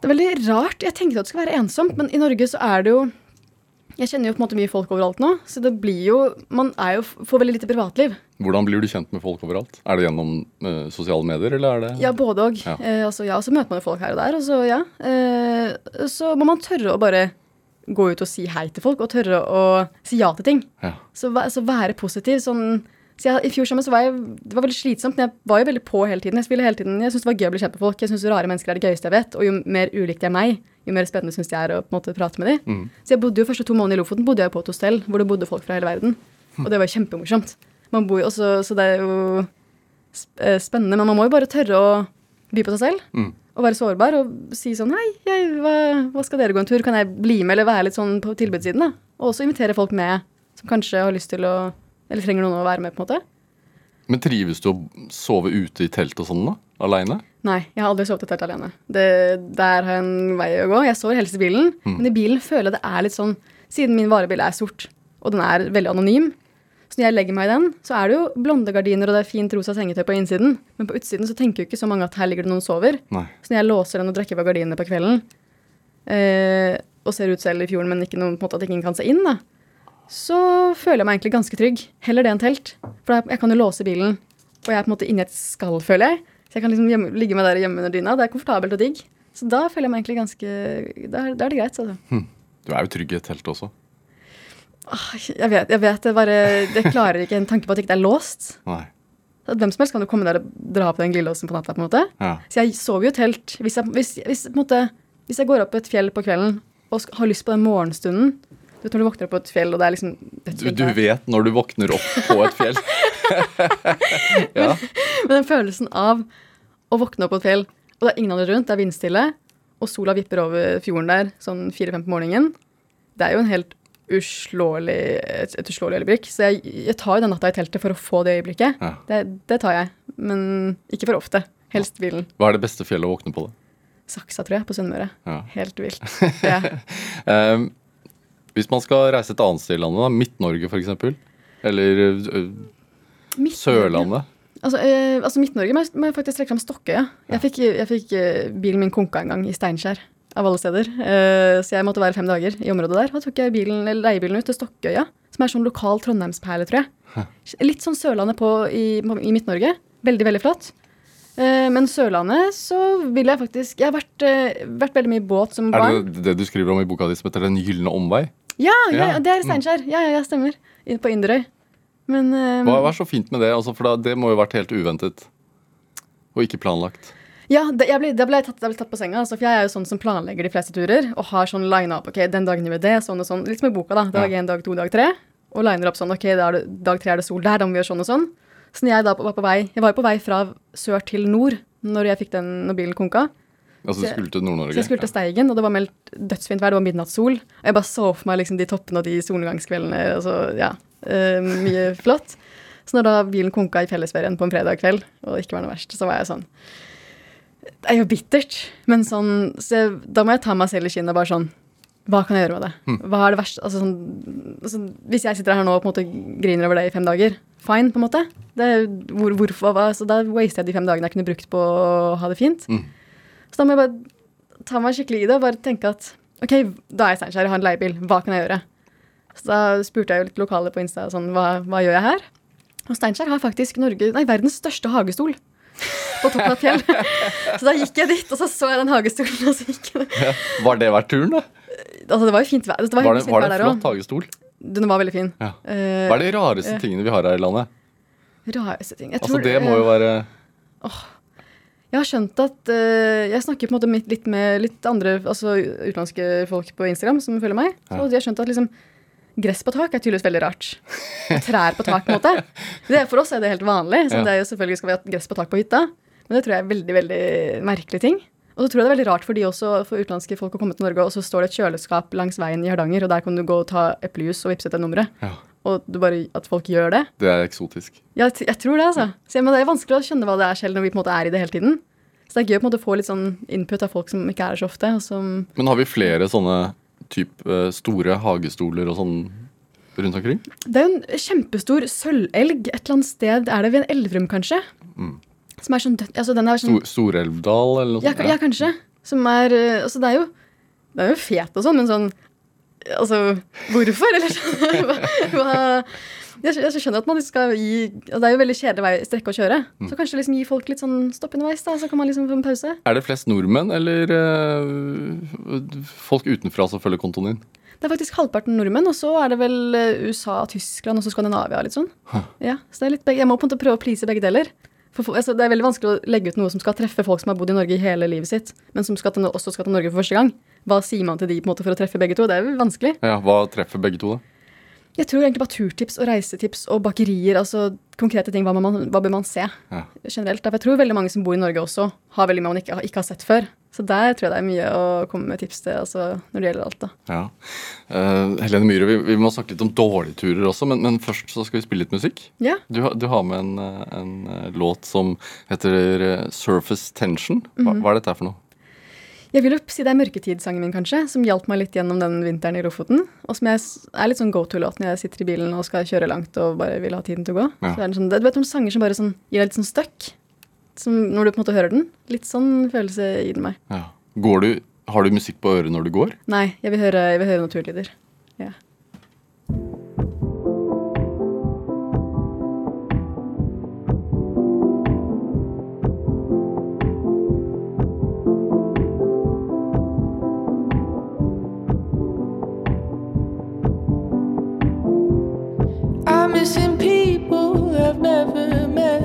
Det er veldig rart. Jeg tenkte at det skulle være ensomt, men i Norge så er det jo Jeg kjenner jo på en måte mye folk overalt nå, så det blir jo Man er jo, får veldig lite privatliv. Hvordan blir du kjent med folk overalt? Er det gjennom uh, sosiale medier, eller er det Ja, både og. Ja. Uh, altså, ja, så møter man jo folk her og der, og så ja. Uh, så må man tørre å bare gå ut og si hei til folk, og tørre å si ja til ting. Ja. Så, så være positiv. Sånn, så jeg, I fjor sommer så var jeg Det var veldig slitsomt, men jeg var jo veldig på hele tiden. Jeg ville hele tiden, jeg syntes det var gøy å bli kjent med folk. Jeg syns rare mennesker er det gøyeste jeg vet. Og jo mer ulikt de er meg, jo mer spennende syns jeg er å på en måte prate med dem. Så jeg bodde jo første to måneder i Lofoten bodde jeg på et hostell hvor det bodde folk fra hele verden. Og det var kjempemorsomt. Man bor jo også, så det er jo eh, spennende, men man må jo bare tørre å by på seg selv. Mm. Og være sårbar og si sånn Hei, jeg, hva, hva skal dere gå en tur? Kan jeg bli med, eller være litt sånn på tilbudssiden? da? Og også invitere folk med som kanskje har lyst til å Eller trenger noen å være med, på en måte. Men trives du å sove ute i telt og sånn, da? Aleine? Nei, jeg har aldri sovet i telt alene. Det, der har jeg en vei å gå. Jeg sover helst i bilen, men i bilen føler jeg det er litt sånn Siden min varebil er sort, og den er veldig anonym, så når jeg legger meg i den, så er det jo blonde gardiner og det er fint rosa sengetøy på innsiden, men på utsiden så tenker jo ikke så mange at her ligger det noen sover. Nei. Så når jeg låser den og drekker på gardinene på kvelden, eh, og ser ut selv i fjorden, men ikke noen, på en måte at ingen kan se inn, da, så føler jeg meg egentlig ganske trygg. Heller det enn telt. For jeg kan jo låse bilen, og jeg er på en måte inni et skall, føler jeg. Så jeg kan liksom hjemme, ligge meg der hjemme under dyna. Det er komfortabelt og digg. Så da føler jeg meg egentlig ganske Da da er det greit. Altså. Du er jo trygg i et telt også. Ah, Jeg vet, jeg vet Jeg bare Jeg klarer ikke en tanke på at det ikke er låst. Nei. At hvem som helst kan jo komme der og dra opp den glidelåsen på natta. på en måte. Ja. Så jeg sover jo i telt. Hvis jeg, hvis, hvis, på måte, hvis jeg går opp et fjell på kvelden og har lyst på den morgenstunden Du vet når du våkner opp på et fjell, og det er liksom Du, du vet når du våkner opp på et fjell. [LAUGHS] ja. Men den følelsen av å våkne opp på et fjell, og det er ingen andre rundt, det er vindstille, og sola vipper over fjorden der sånn fire-fem på morgenen, det er jo en helt uslåelig, et, et uslåelig øyeblikk. Så jeg, jeg tar jo den natta i teltet for å få det øyeblikket. Ja. Det, det tar jeg, men ikke for ofte. Helst bilen. Hva er det beste fjellet å våkne på? da? Saksa, tror jeg, på Sunnmøre. Ja. Helt vilt. [LAUGHS] Ja. Ehm, hvis man skal reise et annet sted i landet, Midt-Norge f.eks., eller Midt-Norge. Sørlandet Altså, eh, altså Midt-Norge må jeg- faktisk trekke fram Stokkøya. Jeg fikk, jeg fikk bilen min konka en gang i Steinkjer, av alle steder. Eh, så jeg måtte være fem dager i området der. Da tok jeg bilen, eller leiebilen ut til Stokkøya, som er sånn lokal trondheimsperle, tror jeg. Litt sånn Sørlandet på, i, i Midt-Norge. Veldig, veldig flott. Men Sørlandet så vil jeg faktisk Jeg har vært, vært veldig mye i båt som Er det det du skriver om i boka di som heter Den gylne omvei? Ja, ja, Ja. det er Steinkjer. Ja, ja, ja, stemmer. På Inderøy. Men um, Hva er så fint med det? Altså, for Det må jo ha vært helt uventet. Og ikke planlagt. Ja, det, jeg ble, det ble tatt, ble tatt på senga. Altså, for jeg er jo sånn som planlegger de fleste turer. Og har sånn line up. ok, Den dagen gjør vi det, sånn og sånn. Litt som i boka, da. Dag én, dag to, dag tre. Og liner opp sånn. Ok, da er det, dag tre er det sol der, da må vi gjøre sånn og sånn. Så jeg da var på vei Jeg var jo på vei fra sør til nord når jeg fikk den, når bilen konka. Altså, du skulle til Nord-Norge? Så jeg skulle til Steigen, og det var meldt dødsfint vær. Det var midnattssol. Og jeg bare så for meg liksom de toppene og de solnedgangskveldene. Altså, ja, uh, mye [LAUGHS] flott. Så når da bilen konka i fellesferien på en fredag kveld, og det ikke var noe verst, så var jeg sånn Det er jo bittert, men sånn så jeg, Da må jeg ta meg selv i kinnet og bare sånn Hva kan jeg gjøre med det? Hva er det verste altså, sånn, altså, Hvis jeg sitter her nå og på en måte griner over det i fem dager, fine, på en måte. Det, hvor, hvorfor, hva, så da waster jeg de fem dagene jeg kunne brukt på å ha det fint. Mm. Så da må jeg bare ta meg skikkelig i det og bare tenke at ok, da er jeg Steinkjer, jeg har en leiebil, hva kan jeg gjøre? Så da spurte jeg jo litt lokale på Insta sånn, hva, hva gjør jeg her? Og Steinkjer har faktisk Norge, nei, verdens største hagestol på toppen av et fjell. [LAUGHS] så da gikk jeg dit, og så så jeg den hagestolen, og så gikk jeg Ja. Var det verdt turen, da? Altså, det var jo fint vær. Det var, Var det, var det en flott hagestol? Den var veldig fin. Ja. Eh, Hva er de rareste tingene vi har her i landet? rareste ting. Jeg Altså, Det må jo eh, være Jeg har skjønt at uh, Jeg snakker på en måte mitt- litt med litt andre altså utenlandske folk på Instagram som følger meg. Ja. Og de har skjønt at liksom gress på tak er tydeligvis veldig rart. Trær på tak, på en måte. [LAUGHS] Det, for oss er det helt vanlig. Så Ja. det er jo selvfølgelig skal vi ha gress på tak på hytta. Men det tror jeg er veldig veldig merkelig ting. Og så tror jeg det er veldig rart for de også, for utenlandske folk å komme til Norge, og så står det et kjøleskap langs veien i Hardanger, og der kan du gå og ta eplejus og vippse til nummeret. Ja, Og du bare, at folk gjør det. det er eksotisk. Ja, jeg, jeg tror det, altså. Så, men det er vanskelig å skjønne hva det er selv når vi på en måte er i det hele tiden. Så det er gøy å på en måte få litt sånn input av folk som ikke er her så ofte. Men har vi flere sånne typ eh, store hagestoler og sånn rundt omkring? det er jo en kjempestor sølvelg et eller annet sted. Er det ved en Elverum, kanskje? Mm. Som er sånn dødt altså den er sånn, Stor, Storelvdal eller noe sånt? Ja, ja, kanskje. Som er eh, Altså, det er jo Det er jo fet og sånn, men sånn Altså, hvorfor? Eller [LAUGHS] hva, hva jeg, jeg skjønner at man skal gi og Det er jo veldig kjedelig vei, strekke å kjøre. Mm. Så kanskje liksom gi folk litt sånn stopp underveis, da, så kan man liksom få en pause. Er det flest nordmenn eller eh, folk utenfra som følger kontoen din? Det er faktisk halvparten nordmenn, og så er det vel eh, USA, Tyskland og så Skandinavia. litt sånn. Ja, så begge. Jeg må på en måte prøve å please begge deler. For, altså, det er veldig vanskelig å legge ut noe som skal treffe folk som har bodd i Norge i hele livet sitt, men som skal til, også skal til Norge for første gang. Hva sier man til de på en måte for å treffe begge to? Det er jo vanskelig. Ja, Hva treffer begge to, da? Jeg tror egentlig bare turtips og reisetips og bakerier, altså konkrete ting. Hva, man, hva bør man se Ja. generelt? For jeg tror veldig mange som bor i Norge også, har veldig mye man ikke, ikke har sett før. Så der tror jeg det er mye å komme med tips til altså, når det gjelder alt. da. Ja. Uh, Helene Myhre, vi, vi må snakke litt om dårlige turer også, men, men først så skal vi spille litt musikk. Ja, Du, har- du har med en, en låt som heter eh, Surface Tension. Hva, hva er dette for noe? Jeg vil jo si det er mørketidssangen min, kanskje, som hjalp meg litt gjennom den vinteren i Lofoten. Og som jeg er litt sånn go to-låt når jeg sitter i bilen og skal kjøre langt og bare vil ha tiden til å gå. Ja. Så er en sånn, du vet noen sanger som bare sånn, gir deg litt sånn støkk? Som når du på en måte hører den. Litt sånn følelse gir den meg. Ja. Går du, har du musikk på øret når du går? Nei, jeg vil høre, jeg vil høre naturlyder. Ja. I've never met.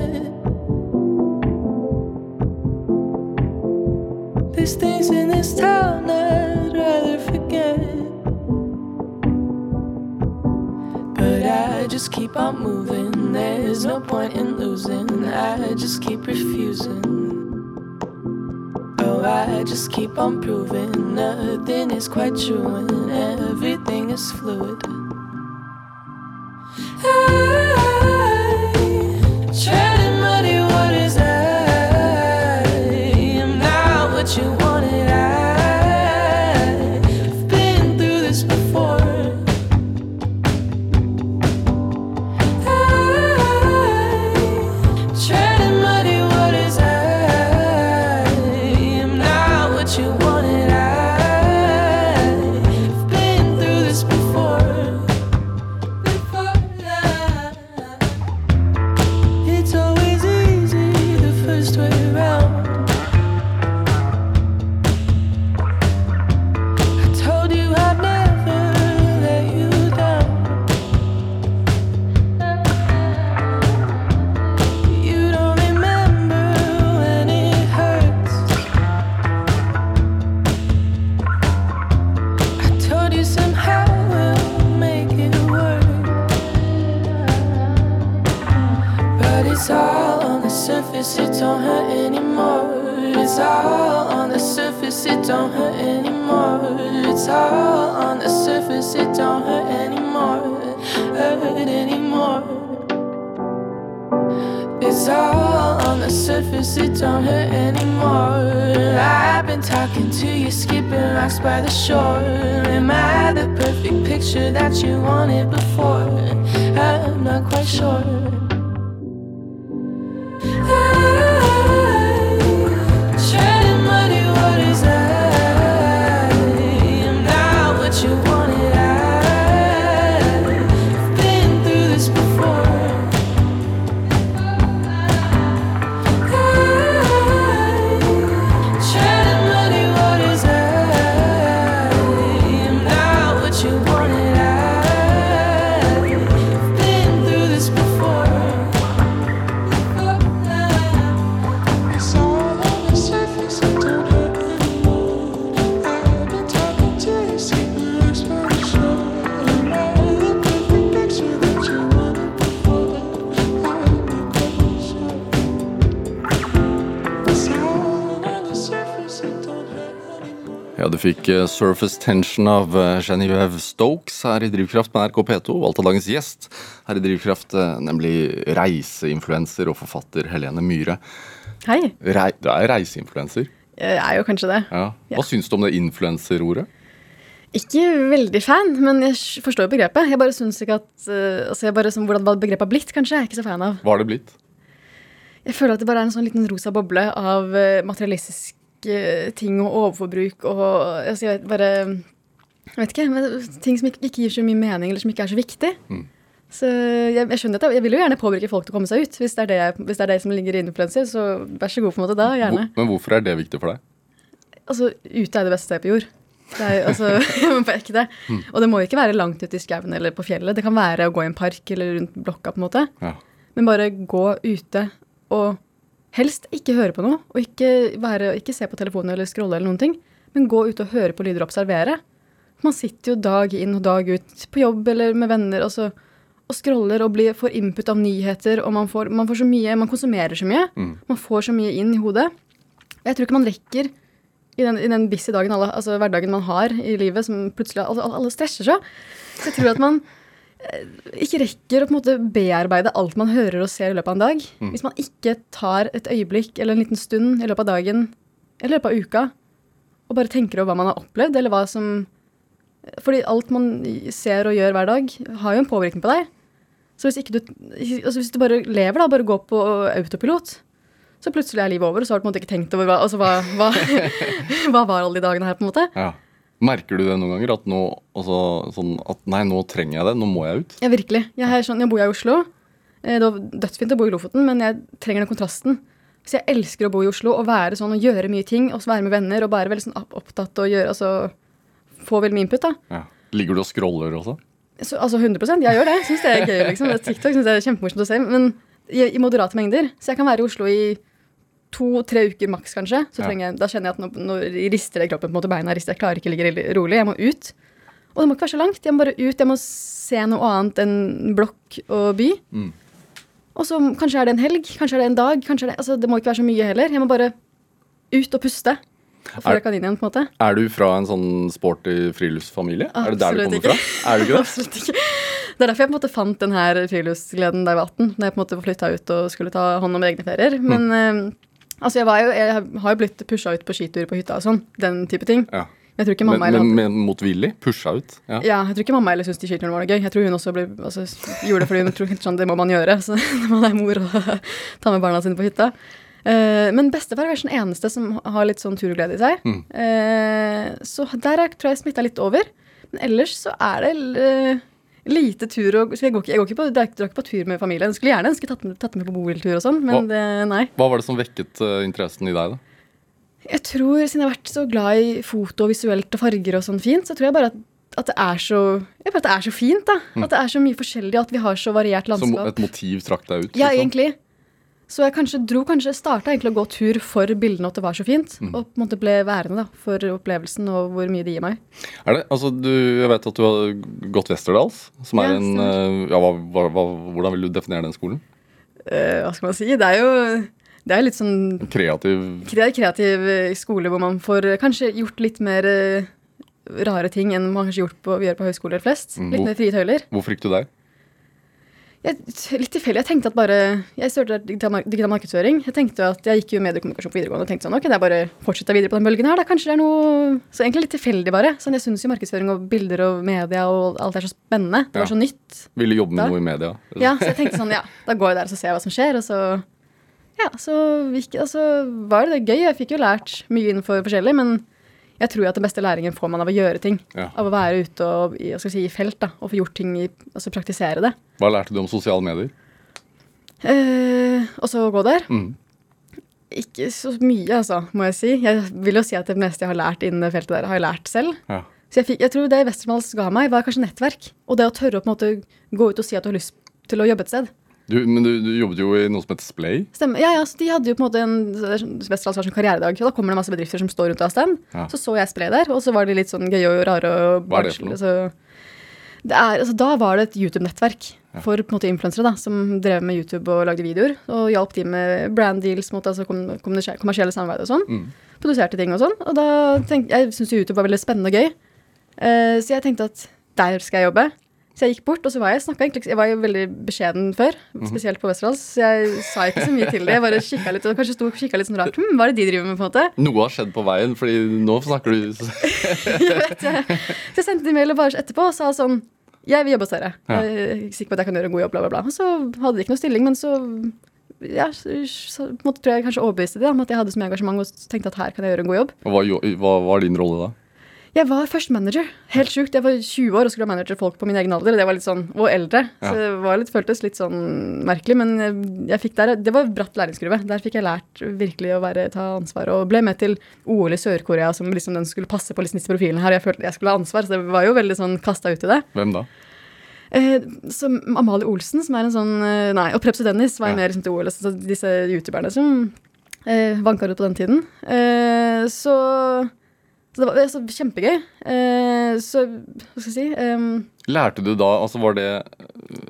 There's things in this town I'd rather forget. But I just keep on moving. There's no point in losing. I just keep refusing. Oh, I just keep on proving nothing is quite true and everything is fluid. Treading fikk eh, Surface Tension av eh, Genevieve Stokes her i Drivkraft med NRK P2. Valgt av dagens gjest her i Drivkraft, eh, nemlig reiseinfluenser og forfatter Helene Myhre. Hei. Re du er reiseinfluenser. Jeg er jo kanskje det. Ja. Hva Ja. syns du om det influenserordet? Ikke veldig fan, men jeg forstår jo begrepet. Jeg bare syns ikke at altså jeg bare, som, Hvordan begrepet har blitt, kanskje, jeg er ikke så fan av. Hva har det blitt? Jeg føler at det bare er en sånn liten rosa boble av materialistiske ting og overforbruk og altså jeg bare Jeg vet ikke. Men ting som ikke, ikke gir så mye mening, eller som ikke er så viktig. Mm. Så jeg, jeg skjønner at jeg, jeg vil jo gjerne påvirke folk til å komme seg ut. Hvis det er det, jeg, hvis det, er det som ligger i influenser, så vær så god på en måte da, gjerne. Hvor, men hvorfor er det viktig for deg? Altså, ute er det beste stedet på jord. Det er, altså, [LAUGHS] [LAUGHS] på ekte. Og det må jo ikke være langt ute i skauen eller på fjellet. Det kan være å gå i en park eller rundt blokka, på en måte. Ja. Men bare gå ute og helst ikke høre på noe. Og ikke, være, ikke se på telefonen eller scrolle eller noen ting. Men gå ut og høre på lyder og observere. Man sitter jo dag inn og dag ut på jobb eller med venner og, så, og scroller og blir, får input av nyheter. Og man får, man får så mye, man konsumerer så mye. Man får så mye inn i hodet. Jeg tror ikke man rekker i den, i den busy dagen, alle, altså hverdagen man har i livet, som plutselig alle, alle stresser seg. Så jeg tror at man ikke rekker å på en måte bearbeide alt man hører og ser i løpet av en dag. Hvis man ikke tar et øyeblikk eller en liten stund i løpet av dagen eller i løpet av uka og bare tenker over hva man har opplevd, eller hva som Fordi alt man ser og gjør hver dag, har jo en påvirkning på deg. Så hvis, ikke du, altså hvis du bare lever, da, bare går på autopilot, så plutselig er livet over, og så har du på en måte ikke tenkt over hva, altså hva, hva, [LAUGHS] hva var alle de dagene her, på en måte. Ja. Merker du det noen ganger? At nå, altså, sånn at nei, nå trenger jeg det, nå må jeg ut? Ja, virkelig. Jeg, sånn, jeg bor i Oslo. Eh, Det var dødsfint å bo i Lofoten, men jeg trenger den kontrasten. Så jeg elsker å bo i Oslo og være sånn og gjøre mye ting, og være med venner og være veldig sånn opptatt og gjøre, altså få veldig mye input, da. Ja. Ligger du og scroller også? Så, altså 100 jeg gjør det. Syns det er gøy, liksom. TikTok synes jeg er kjempemorsomt å se, men i, i moderate mengder. Så jeg kan være i Oslo i to-tre uker maks, kanskje. Så trenger jeg, da kjenner jeg at nå, nå rister det i kroppen, på en måte beina rister. Jeg klarer ikke å ligge rolig. Jeg må ut. Og det må ikke være så langt. Jeg må bare ut. Jeg må se noe annet enn blokk og by. Mm. Og så kanskje er det en helg, kanskje er det en dag. kanskje er det, altså Det må ikke være så mye heller. Jeg må bare ut og puste. Og Er- inn igjen, på en måte. Er du fra en sånn sporty friluftsfamilie? Er det der du kommer ikke. fra? Er du ikke det? [LAUGHS] Absolutt ikke. Det er derfor jeg på en måte fant den her friluftsgleden da jeg var 18. Da jeg på en måte flytta ut og skulle ta hånd om egne ferier. Men eh, altså jeg, var jo, jeg har jo blitt pusha ut på skitur på hytta og sånn. Den type ting. Ja. Jeg tror ikke Men, mamma eller men hadde motvillig? Pusha ut? Ja. ja, jeg tror ikke mamma eller syntes de skiturene var noe gøy. Jeg tror hun også ble, altså, gjorde det fordi hun tror sånn, det må man gjøre. [LAUGHS] Så når man er mor og [LAUGHS] tar med barna sine på hytta. Uh, men bestefar er kanskje den eneste som har litt sånn turglede i seg. Mm. Uh, så der er, tror jeg smitta litt over. Men ellers så er det eh, lite tur og jeg, går ikke, jeg går ikke på, drar ikke på tur med familien. Skulle gjerne ønske tatt, med- tatt med på bobiltur og sånn, men Hva? det, nei. Hva var det som vekket uh, interessen i deg, da? Jeg tror, siden jeg har vært så glad i foto og visuelt og farger og sånn fint, så tror jeg bare at, at det er så jeg at det er så fint, da. At det er så mye forskjellig, at vi har så variert Som landskap. et motiv trakk deg ut? Ja, liksom? egentlig. Så jeg kanskje dro kanskje starta egentlig å gå tur for bildene og at det var så fint. Mm. Og på en måte ble værende da, for opplevelsen og hvor mye det gir meg. Er det, altså du, Jeg vet at du har gått Westerdals, som er Ja, en eh, ja, hva, hva, Hvordan vil du definere den skolen? Eh, hva skal man si? Det er jo det er litt sånn Kreativ kreativ eh, skole hvor man får eh, kanskje gjort litt mer rare ting enn man kanskje gjort på, gjør på høyskoler flest. Mm, Litt hvor- mer frie tøyler. Hvorfor gikk du der? Jeg, litt tilfeldig. Jeg tenkte at bare Jeg studerte digital digital markedsføring. Jeg tenkte at jeg gikk jo mediekommunikasjon på videregående og tenkte sånn, ok, det er bare fortsette videre på den bølgen her. da, Kanskje det er noe Så egentlig litt tilfeldig, bare. Sånn, Jeg syns jo markedsføring og bilder og media og alt er så spennende. Det var så nytt. Ville jobbe med Da? noe i media? Ja, så jeg tenkte sånn, ja, da går jeg der og så ser jeg hva som skjer, og så Ja, så, gikk, og så var det gøy. Jeg fikk jo lært mye innenfor forskjellig, men jeg tror at den beste læringen får man av å gjøre ting. Ja. Av å være ute og si, i felt, da, og få gjort ting i Altså praktisere det. Hva lærte du om sosiale medier? Eh, også å gå der. Mm. Ikke så mye, altså, må jeg si. Jeg vil jo si at det meste jeg har lært innen det feltet der, har jeg lært selv. Ja. Så jeg, fikk, jeg tror det Westerdals ga meg, var kanskje nettverk. Og det å tørre å på en måte gå ut og si at du har lyst til å jobbe et sted. Du, men du, du jobbet jo i noe som het Splay. Stemmer. Ja, ja, så De hadde jo på en måte en Westerdals var sånn karrieredag. Og da kommer det masse bedrifter som står rundt stand. Ja. Så så jeg Splay der, og så var de litt sånn gøye og rare. og Hva er det for noe? Så det er, altså, da var det et YouTube-nettverk for på en måte influensere da, som drev med YouTube og lagde videoer. Og hjalp de med brand deals, måte, altså kommersielle samarbeid og sånn. Mm. Produserte ting og sånn. Og da tenkte jeg syntes YouTube var veldig spennende og gøy. Uh, så jeg tenkte at der skal jeg jobbe. Så jeg gikk bort, og så var jeg snakket egentlig, Jeg var jo veldig beskjeden før, Mhm. spesielt på Westerdals, så jeg sa ikke så mye til det. Jeg bare kikka litt, og kanskje sto og kikka litt sånn rart. Hm, hva er det de driver med, på en måte? Noe har skjedd på veien, fordi nå snakker du [LAUGHS] jeg vet det. Så jeg sendte en mail og bare etterpå og sa sånn Jeg vil jobbe hos dere. Jeg er sikker på at jeg kan gjøre en god jobb, bla, bla, bla. Og så hadde de ikke noe stilling, men så ja, så, så på en måte tror jeg kanskje overbeviste det om at jeg hadde så mye engasjement og tenkte at her kan jeg gjøre en god jobb. Og hva, hva var din rolle da? Jeg var først manager. Helt sjukt. Jeg var 20 år og skulle ha manager folk på min egen alder. Det var litt sånn, Og eldre. Så det var litt, føltes litt sånn merkelig. Men jeg, jeg fikk der, det var bratt læringskurve. Der fikk jeg lært virkelig å være, ta ansvar. Og ble med til OL i Sør-Korea som liksom den skulle passe på liksom disse profilene her. Jeg følte jeg skulle ha ansvar, så det var jo veldig sånn kasta ut i det. Hvem da? Eh, som Amalie Olsen, som er en sånn eh, Nei, og Preps og Dennis var Ja. jo med liksom, til OL. Så disse youtuberne som eh, vanka ut på den tiden. Eh, så, så det var så kjempegøy. Uh, så hva skal jeg si um, Lærte du da, altså Var det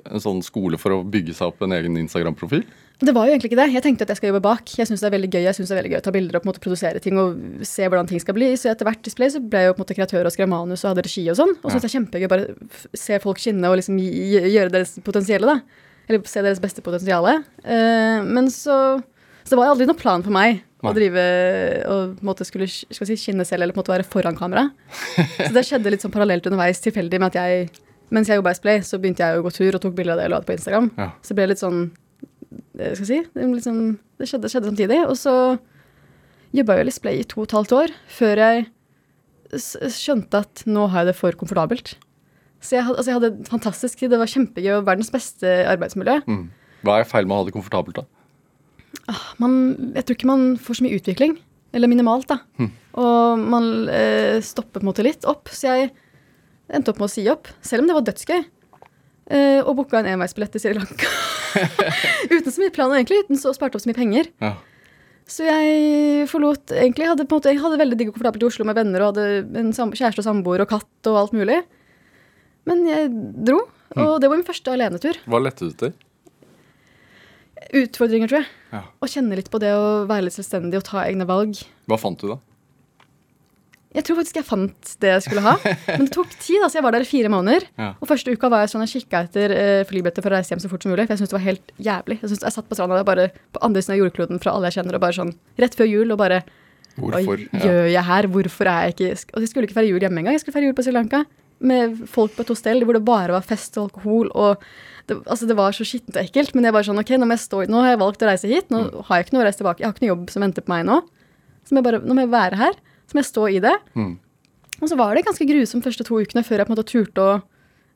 en sånn skole for å bygge seg opp en egen Instagram-profil? Det var jo egentlig ikke det. Jeg tenkte at jeg skal jobbe bak. Jeg syns det er veldig gøy Jeg synes det er veldig gøy å ta bilder og på en måte produsere ting og se hvordan ting skal bli. Så etter hvert display så ble jeg jo på en måte kreatør og skrev manus og hadde regi og sånn. Og så jeg det er kjempegøy bare se folk skinne og liksom gjøre deres potensielle, da. Eller se deres beste potensiale. Uh, men så Så det var aldri noen plan for meg å drive og måte skulle si, skinne selv eller på en måte være foran kamera. Så det skjedde litt sånn parallelt underveis, tilfeldig med at jeg mens jeg jobba i Splay, så begynte jeg å gå tur og tok bilder av det jeg la ut på Instagram. Ja. Så det ble litt sånn skal jeg si, det, litt sånn, det skjedde, skjedde samtidig. Og så jobba jeg i Splay i to og et halvt år før jeg skjønte at nå har jeg det for komfortabelt. Så jeg, altså jeg hadde en fantastisk tid. Det var kjempegøy og verdens beste arbeidsmiljø. Mm. Hva er feil med å ha det komfortabelt, da? Man, jeg tror ikke man får så mye utvikling. Eller minimalt, da. Og man eh, stopper på en måte litt opp. Så jeg endte opp med å si opp, selv om det var dødsgøy. Eh, og booka en enveisbillett til Sri Lanka. [LAUGHS] uten så mye plan, egentlig. Uten så sparte opp så mye penger. Ja. Så jeg forlot egentlig hadde på en måte, Jeg hadde veldig digg og komfortabelt i Oslo med venner og hadde en kjæreste og samboer og katt og alt mulig. Men jeg dro, og det var min første alenetur. Hva lette du til? Utfordringer, tror jeg. Ja. Å kjenne litt på det å være litt selvstendig og ta egne valg. Hva fant du, da? Jeg tror faktisk jeg fant det jeg skulle ha. [LAUGHS] Men det tok tid. altså Jeg var der i fire måneder. Ja. Og første uka var jeg sånn, jeg kikka etter eh, flybilletter for å reise hjem så fort som mulig. For jeg syntes det var helt jævlig. Jeg, synes, jeg satt på stranda bare på andre siden av jordkloden fra alle jeg kjenner, og bare sånn rett før jul og bare Hvorfor? Hva gjør jeg her? Hvorfor er jeg ikke Og jeg skulle ikke feire jul hjemme engang. Jeg skulle feire jul på Sri Lanka med folk på et hostell hvor det bare var fest og alkohol. og det, altså det var så skittent og ekkelt. Men jeg var sånn, ok, nå, stå, nå har jeg valgt å reise hit. Nå har jeg ikke noe å reise tilbake. Jeg har ikke noe jobb som venter på meg nå. Så må jeg bare, nå må jeg være her. Så må jeg stå i det. Mm. Og så var det ganske grusomt første to ukene før jeg på en måte turte å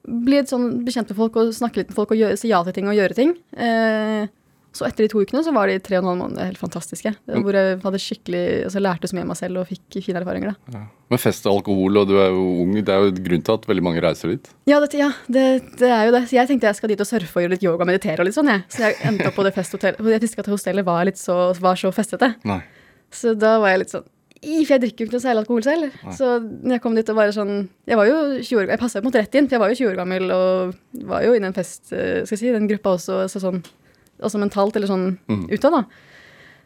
bli sånn bekjent med folk og snakke litt med folk og gjøre, si ja til ting og gjøre ting. Eh, så etter de to ukene så var de tre og en halv måned helt fantastiske. Hvor jeg hadde skikkelig, altså lærte så mye av meg selv og fikk fine erfaringer. da. Men fest og alkohol, og du er jo ung, det er jo grunn til at veldig mange reiser dit. Ja, det, ja det, det er jo det. Så jeg tenkte jeg skal dit og surfe og gjøre litt yoga og meditere og litt sånn, jeg. Så jeg endte opp på det festhotellet. Jeg visste ikke at hostellet var, litt så, var så festete. Nei. Så da var jeg litt sånn For jeg drikker jo ikke noe særlig alkohol selv. Så når jeg kom dit og bare sånn Jeg var jo 20 år Jeg passa på en måte rett inn, for jeg var jo 20 år gammel og var jo i den fest, eh, skal jeg si, den gruppa også, så sånn også mentalt eller sånn Mm. utad, da.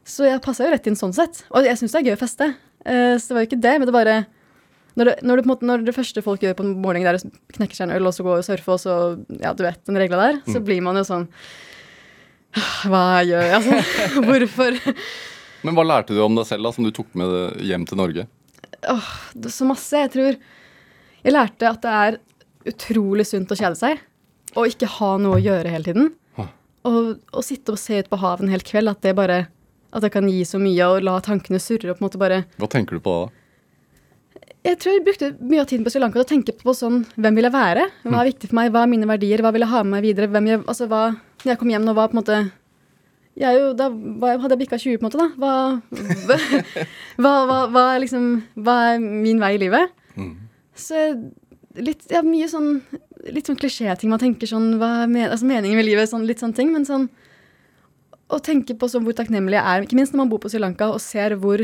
Så jeg passa jo rett inn sånn sett. Og jeg syns det er gøy å feste. uh, så det var jo ikke det, men det bare når det, når, det, måte, når det første folk gjør på en er å knekke seg en øl og så gå og surfe, og så Ja, du vet den regla der, så blir man jo sånn Hva gjør jeg, altså? [LAUGHS] Hvorfor? Men hva lærte du om deg selv da, som du tok med hjem til Norge? Åh, Det- så masse. Jeg tror Jeg lærte at det er utrolig sunt å kjede seg. Og ikke ha noe å gjøre hele tiden. Å sitte og se ut på havet en hel kveld, at det bare At det kan gi så mye, og la tankene surre og på en måte bare Hva tenker du på da? Jeg tror jeg brukte mye av tiden på Sri Lanka til å tenke på sånn Hvem vil jeg være? Hva er viktig for meg? Hva er mine verdier? Hva vil jeg ha med meg videre? Hvem jeg, altså hva Når jeg kom hjem nå, var på en måte jeg jo, Da hadde jeg bikka 20, på en måte, da. Hva, [LAUGHS] hva, hva, hva, liksom, hva er min vei i livet? Mm. Så litt, ja, mye sånn Litt sånn klisjéting. Man tenker sånn Hva er men, altså meningen med livet? Sånn, litt sånne ting. Men sånn Å tenke på sånn hvor takknemlig jeg er, ikke minst når man bor på Sri Lanka og ser hvor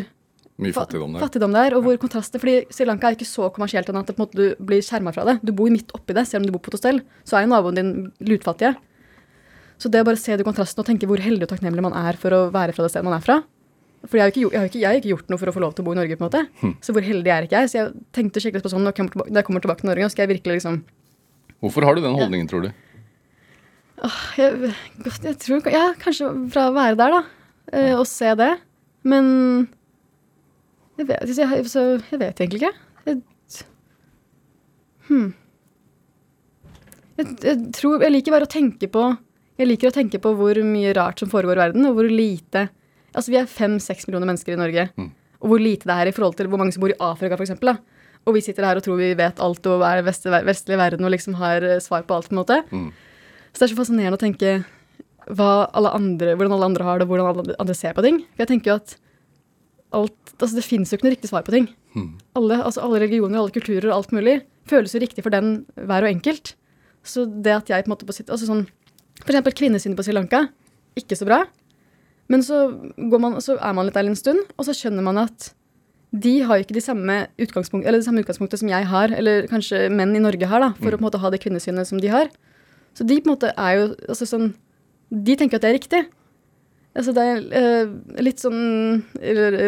Mye fa- fattigdom der. fattigdom der, og hvor kontraster Fordi Sri Lanka er ikke så kommersielt at du blir skjerma fra det. Du bor midt oppi det, selv om du bor på et hostell. Så er jo naboen din lutfattige. Så det å bare se de kontrastene og tenke hvor heldig og takknemlig man er for å være fra det stedet man er fra For jeg har, jo ikke, ikke, ikke gjort noe for å få lov til å bo i Norge, på en måte. Hm. Så hvor heldig er ikke jeg? Så jeg tenkte skikkelig på sånn når jeg kommer tilbake til Norge, skal jeg virkelig liksom Hvorfor har du den holdningen, tror du? jeg, jeg tror Ja, kanskje fra å være der, da. eh, og se det. Men jeg vet, jeg, så jeg vet egentlig ikke. Jeg, hmm. jeg, tror Jeg liker bare å tenke på Jeg liker å tenke på hvor mye rart som foregår i verden, og hvor lite Altså, vi er fem-seks millioner mennesker i Norge. Mm. Og hvor lite det er i forhold til hvor mange som bor i Afrika, da. Og vi sitter her og tror vi vet alt og er vest, vestlig verden og liksom har eh, svar på alt, på en måte. Mm. Så det er så fascinerende å tenke alle andre, hvordan alle andre har det, og hvordan alle andre ser på ting. For jeg tenker jo at alt Altså, det fins jo ikke noe riktig svar på ting. Mm. Alle, altså alle religioner, alle kulturer og alt mulig føles jo riktig for den hver og enkelt. Så det at jeg på en måte på sitt, altså sånn, For eksempel kvinnesynet på Sri Lanka. Ikke så bra. Men så, går man, så er man litt der en stund, og så skjønner man at de har jo ikke de samme utgangspunkt, eller det samme utgangspunktet som jeg har, eller kanskje menn i Norge har, da, for å på en måte ha det kvinnesynet som de har. Så de på en måte er jo altså sånn De tenker at det er riktig. Altså det er eh, litt sånn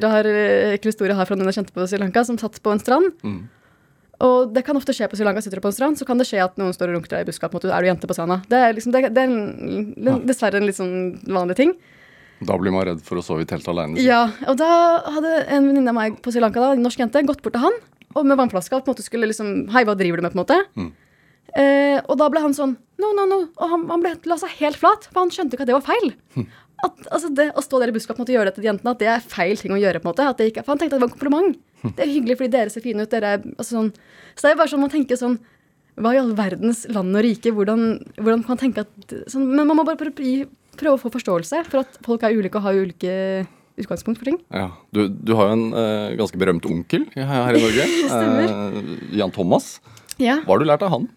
rar eh, ekkel historie jeg har fra noen jeg kjente på Sri Lanka, som satt på en strand. Mm. Og det kan ofte skje på Sri Lanka, sitter du på en strand, så kan det skje at noen står og runker deg i buska. på en måte, Er du jente på stranda? Det er, liksom, det, det er en, dessverre en litt sånn vanlig ting. Da blir man redd for å sove i telt alene. Ja, og da hadde en venninne av meg på Sri Lanka, da, en norsk jente, gått bort til han og med vannflaska og på en måte skulle liksom Hei, hva driver du med? på en måte. Mm. Eh, og da ble han sånn No, no, no. Og han, han ble, la seg helt flat, for han skjønte ikke at det var feil. At, altså det, Å stå der i buska på en måte, og gjøre det til de jentene, at det er feil ting å gjøre. på en måte, at det ikke, For han tenkte at det var en kompliment. Det er hyggelig fordi dere ser fine ut. dere er, altså sånn, Så det er bare sånn man tenker sånn Hva i all verdens land og rike? Hvordan, hvordan kan man tenke at sånn, Men man må bare prøve, gi- prøve å få forståelse for at folk er ulike og har ulike utgangspunkt for ting. Ja. Du, du har jo en eh, ganske berømt onkel her, i Norge. [LAUGHS] Stemmer. Eh, Jan Thomas. Ja, Hva har du lært av han?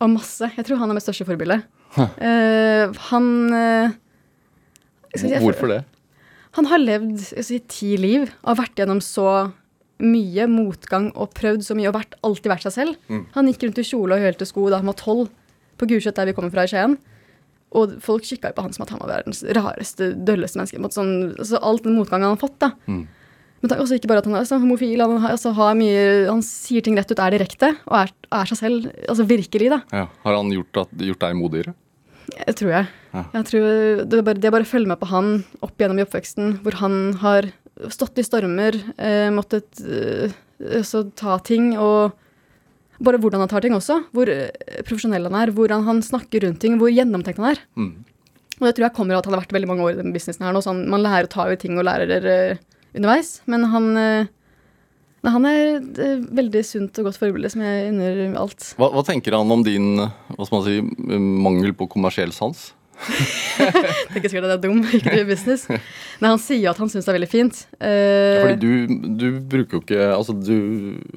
Og masse. Jeg tror han er mitt største forbilde. Eh, han eh, jeg- Hvorfor det? Han har levd si, ti liv og har vært gjennom så mye motgang og prøvd så mye og vært, alltid vært seg selv. Mm. Han gikk rundt i kjole og hølte sko da han var tolv, på Gulset der vi kommer fra i Skien. Og folk kikka jo på han som at han var verdens rareste, dølleste menneske. Sånn, altså alt den motgangen han har fått, da. Mm. Men det er også ikke bare at han er altså, homofil, han, har- altså, har mye, han sier ting rett ut, er direkte, og er, er seg selv. Altså virkelig, da. Ja. Har han gjort, at, gjort deg modigere? Jeg tror jeg. Ja. jeg tror det, bare, det bare følge med på han opp gjennom i oppveksten, hvor han har stått i stormer, eh, måttet eh, så ta ting, og bare hvordan han tar ting også. Hvor eh, profesjonell han er, hvordan han snakker rundt ting, hvor gjennomtenkt han er. Mm. Og det tror jeg kommer av at han har vært veldig mange år i den businessen her nå, så han, man lærer å ta over ting og lærer uh, underveis. Men han, uh, han er et uh, veldig sunt og godt forbilde som jeg unner alt. Hva, hva tenker han om din hva skal man si, mangel på kommersiell sans? [LAUGHS] Tenker sikkert at jeg er dum, ikke driver business. Nei, han sier at han syns det er veldig fint. Eh, Fordi du, du bruker jo ikke Altså, du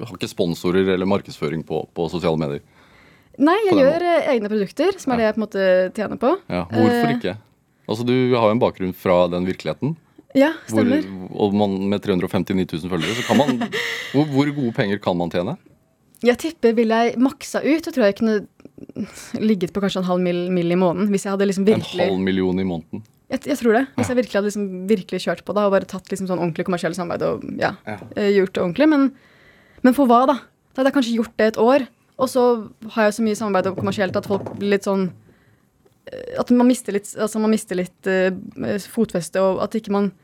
har ikke sponsorer eller markedsføring på, på sosiale medier. nei, jeg gjør måten. egne produkter, som er det jeg på en måte tjener på. Ja, Hvorfor Eh. ikke? Altså, Du har jo en bakgrunn fra den virkeligheten. Ja, Hvor, stemmer. og man, med 359 000 følgere, så kan man [LAUGHS] hvor, hvor gode penger kan man tjene? Jeg tipper vil jeg maksa ut, så tror jeg kunne ligget på kanskje en halv mill, Mil i måneden. Hvis jeg hadde liksom En halv million i måneden. jeg, jeg tror det. Hvis jeg virkelig hadde liksom virkelig kjørt på det og bare tatt liksom sånn ordentlig kommersielt samarbeid og ja, Ja. eh, gjort det ordentlig. Men, men for hva, da? Da hadde jeg kanskje gjort det et år, og så har jeg så mye samarbeid og kommersielt at folk blir litt sånn eh, At man mister litt, altså man mister litt eh, fotfeste, og at ikke man ikke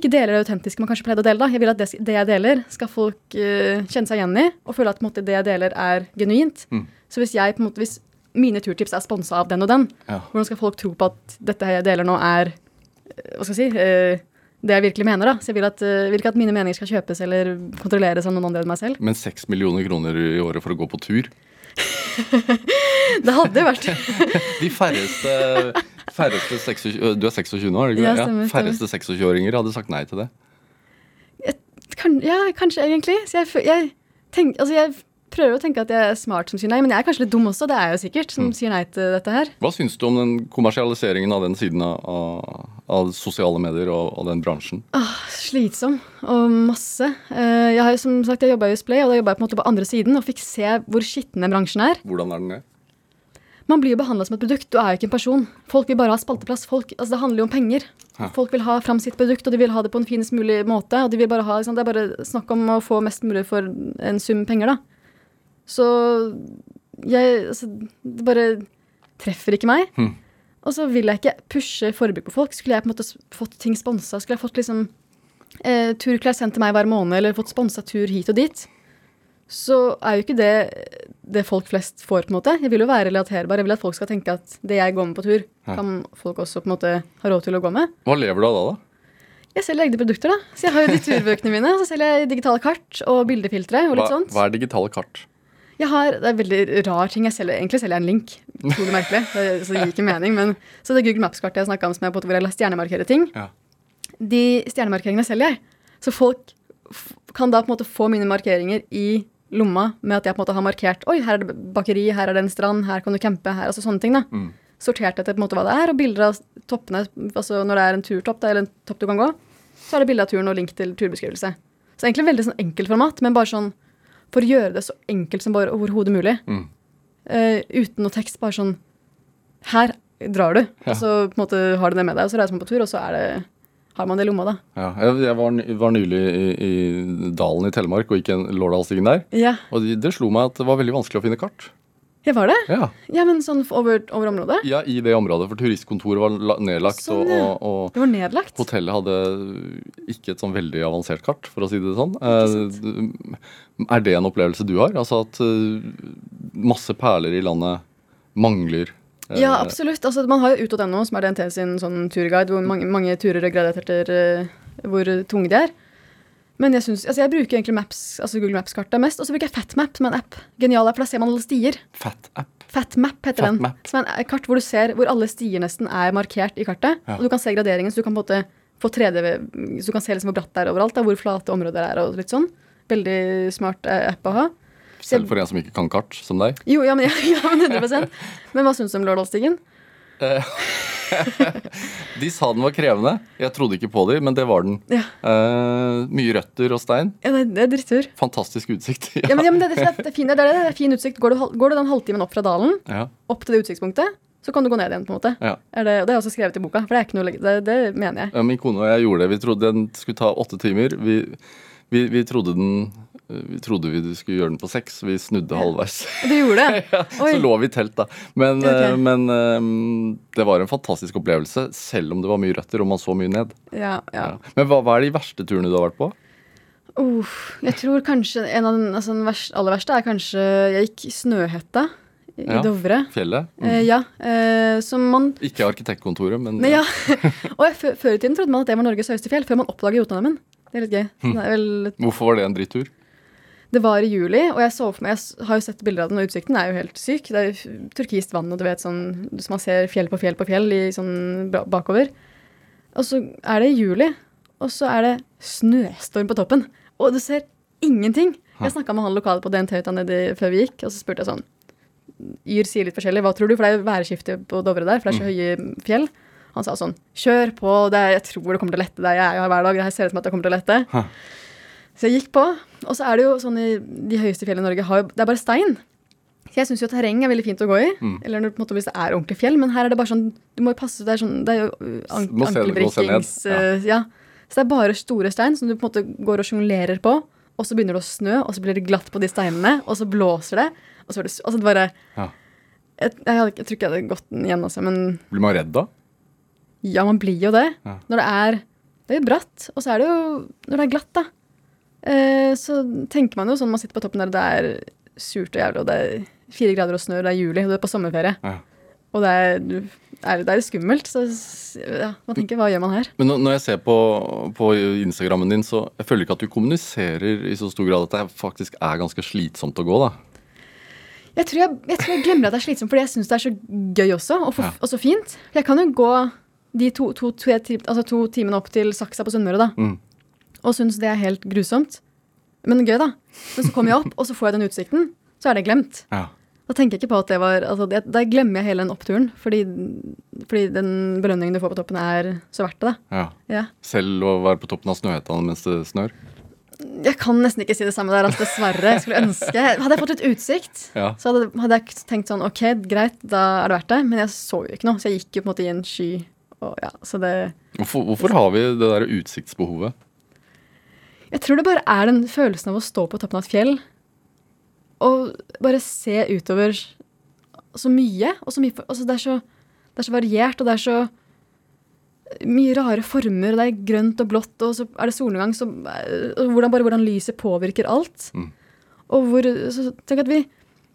deler det autentiske man kanskje pleide å dele. da. Jeg vil at det, det jeg deler, skal folk uh, kjenne seg igjen i, og føle at måte, det jeg deler, er genuint. Mm. Så hvis jeg måte, hvis mine turtips er sponsa av den og den, Ja. hvordan skal folk tro på at dette jeg deler nå, er eh, hva skal jeg si, uh, det jeg virkelig mener? da? Så jeg vil, at, uh, vil ikke at mine meninger skal kjøpes eller kontrolleres av noen andre enn meg selv. Men seks millioner kroner i året for å gå på tur? [LAUGHS] Det hadde vært [LAUGHS] De færreste, færreste 26, Du er 26 nå, er det ikke Ja, det? ja, Færreste 26-åringer hadde sagt nei til det. kan, Ja, kanskje egentlig. Så jeg, jeg, tenk, altså jeg prøver å tenke at jeg er smart som sier nei, men jeg er kanskje litt dum også, det er jeg jo sikkert, som sier nei til dette her. Hva syns du om den kommersialiseringen av den siden av, av, av sosiale medier og, og den bransjen? Ah, slitsom og masse. Eh, jeg har jo som sagt, jeg jobba i Splay, og da jobba jeg på en måte på andre siden og fikk se hvor skitten den bransjen er. Hvordan er den det? Man blir jo behandla som et produkt, du er jo ikke en person. Folk vil bare ha spalteplass. Folk, altså det handler jo om penger. Hæ. Folk vil ha fram sitt produkt, og de vil ha det på en finest mulig måte. og de vil bare ha, liksom, Det er bare snakk om å få mest mulig for en sum penger, da. Så jeg altså, Det bare treffer ikke meg. Mm. Og så vil jeg ikke pushe forbruk på folk. Skulle jeg på en måte fått ting sponsa, skulle jeg fått liksom eh, turklær sendt til meg hver måned, eller fått sponsa tur hit og dit, så er jo ikke det det folk flest får, på en måte. Jeg vil jo være relaterbar. Jeg vil at folk skal tenke at det jeg går med på tur, Ja. kan folk også på en måte ha råd til å gå med. Hva lever du av da, da? Jeg selger egne produkter, da. Så jeg har jo de turbøkene mine. Og så selger jeg digitale kart og bildefiltre og Hva, sånt. hva er digitale kart? Jeg har, Det er veldig rar ting jeg selger. Egentlig selger jeg en link. Utrolig merkelig. Det, så det gir ikke mening. Men, så det Google Maps-kartet jeg snakka om, som jeg på hvor jeg stjernemarkerer ting, Ja. de stjernemarkeringene selger jeg. Så folk kan da på en måte få mine markeringer i lomma med at jeg på en måte har markert Oi, her er det bakeri, her er det en strand, her kan du campe, her Altså sånne ting, da. Mm. Sortert etter på en måte hva det er, og bilder av toppene. Altså når det er en turtopp, da, eller en topp du kan gå, så er det bilde av turen og link til turbeskrivelse. Så egentlig veldig sånn enkelt format, men bare sånn for å gjøre det så enkelt som bare overhodet mulig. Mm. Uh, uten noe tekst, bare sånn Her drar du. Ja. Og så på en måte har du det med deg, og så reiser man på tur, og så er det, har man det i lomma, da. Ja, jeg, var, var nylig i, i dalen i Telemark og gikk en Lårdalsstigen der. Ja, Og det, det slo meg at det var veldig vanskelig å finne kart. Ja var det? Ja, Ja, men sånn over, over området? ja I det området, for turistkontoret var nedlagt. Sånn, ja. og, og Det var nedlagt. hotellet hadde ikke et sånn veldig avansert kart, for å si det sånn. Eh, er det en opplevelse du har? Altså at eh, masse perler i landet mangler eh, Ja, absolutt. Altså, man har jo ut.no, som er DNT sin sånn turguide, hvor mange, mange turer er gradert etter eh, hvor tunge de er. Men jeg, synes, altså, jeg bruker egentlig Maps, altså Google Maps-kartet mest, og så bruker jeg FatMap, som en app. Genial app, for da ser man alle stier. Fat app. FatMap heter den. Map. Som er en kart hvor du ser hvor alle stier nesten er markert i kartet. Ja. Og du kan se graderingen, så du kan på en måte få 3D, så du kan se liksom hvor bratt det er overalt, da, hvor flate områder er og litt sånn. Veldig smart eh, app å ha. Selv for en som ikke kan kart, som deg. Jo, ja, men, [LAUGHS] ja, men 100% Men hva syns du om Lårdalsstigen? [LAUGHS] De sa den var krevende. Jeg trodde ikke på dem, men det var den. Ja. Uh, mye røtter og stein. Ja, det, det er drittur. Fantastisk utsikt. Ja, men, ja, men det, det, det, er [LAUGHS] fin, det, er er fin utsikt. Går du, går du den halvtimen opp fra dalen, Ja, opp til det utsiktspunktet, så kan du gå ned igjen, på en måte. ja. Er det, og det er også skrevet i boka, for det er ikke noe Det, det mener jeg. Ja, Min kone og jeg gjorde det. Vi trodde den skulle ta åtte timer. Vi, vi, vi trodde den vi trodde vi skulle gjøre den på seks. Vi snudde halvveis. Du gjorde det? [LAUGHS] Oi. Så lå vi i telt, da. Men, Ok. eh, men eh, det var en fantastisk opplevelse, selv om det var mye røtter og man så mye ned. Ja, ja. Ja. Men hva, hva er de verste turene du har vært på? Uh, jeg tror kanskje en av den, altså den aller verste er kanskje Jeg gikk i Snøhetta i Ja. Dovre. Fjellet? Mm. Eh, ja. Eh, som man Ikke arkitektkontoret, men Nei, ja. [LAUGHS] Og jeg, før, i tiden trodde man at det var Norges høyeste fjell, før man oppdaget Jotunheimen. Det er litt gøy. Hm. Det, er vel, hvorfor var det en drittur? det var i juli, og jeg så for meg Jeg har jo sett bilder av den, og utsikten er jo helt syk. Det er jo turkist vann, og du vet sånn Så man ser fjell på fjell på fjell i sånn bakover. Og så er det i juli, og så er det snøstorm på toppen. Og du ser ingenting. Jeg snakka med han lokale på DNT-hytta før vi gikk, og så spurte jeg sånn Yr sier litt forskjellig. Hva tror du? For det er jo værskifte på Dovre der, for det er så høye fjell. Han sa sånn Kjør på, det er, jeg tror det kommer til å lette. Det er jeg her hver dag. Det her ser ut som at det kommer til å lette. Hæ. Så jeg gikk på. Og så er det jo sånn i de høyeste fjellene i Norge har jo, Det er bare stein. Så jeg syns jo terreng er veldig fint å gå i. Mm. Eller når, en måte, hvis det er ordentlig fjell. Men her er det bare sånn Du må jo passe Det er, sånn, det er jo an Må se- må se ned, ankelbrikkings uh, ja. Så det er bare store stein som du på en måte går og sjonglerer på. Og så begynner det å snø, og så blir det glatt på de steinene, og så blåser det. Og så var det altså det bare Ja. jeg, jeg, hadde, jeg tror ikke jeg hadde gått den igjen, altså, men Blir man redd da? ja, man blir jo det. Ja. Når det er Det er jo bratt, og så er det jo Når det er glatt, da. Eh, så tenker man jo sånn man sitter på toppen der, det er surt og jævlig, og det er fire grader og snø, og det er juli, og du er på sommerferie. Ja. Og det er, er, det er skummelt. Så ja, man tenker hva gjør man her? Men når- når jeg ser på, på Instagrammen din, så jeg føler ikke at du kommuniserer i så stor grad at det faktisk er ganske slitsomt å gå, da. Jeg tror jeg, jeg, tror jeg glemmer at det er slitsomt, fordi jeg syns det er så gøy også, og, for, Ja. og så fint. Jeg kan jo gå de to, to, to, altså to timene opp til Saksa på Sunnmøre, da. Mm. og syns det er helt grusomt. Men gøy, da. Men så kommer jeg opp, og så får jeg den utsikten. Så er det glemt. Ja. Da tenker jeg ikke på at det var altså, det, Da glemmer jeg hele den oppturen. Fordi, fordi den belønningen du får på toppen, er så verdt det. ja. Ja. Selv å være på toppen av Snøhetta mens det snør. Jeg kan nesten ikke si det samme der, altså, dessverre. Jeg skulle ønske Hadde jeg fått litt utsikt, Ja. så hadde, hadde jeg tenkt sånn OK, greit, da er det verdt det. Men jeg så jo ikke noe, så jeg gikk jo på en måte i en sky. Og, ja, så det Hvorfor, hvorfor har vi det der utsiktsbehovet? Jeg tror det bare er den følelsen av å stå på toppen av et fjell og bare se utover så mye. Og så mye altså det, er så, det er så variert, og det er så mye rare former. og Det er grønt og blått, og så er det solnedgang. Så, og hvordan, bare hvordan lyset påvirker alt. Mm. Og hvor, så tenk at vi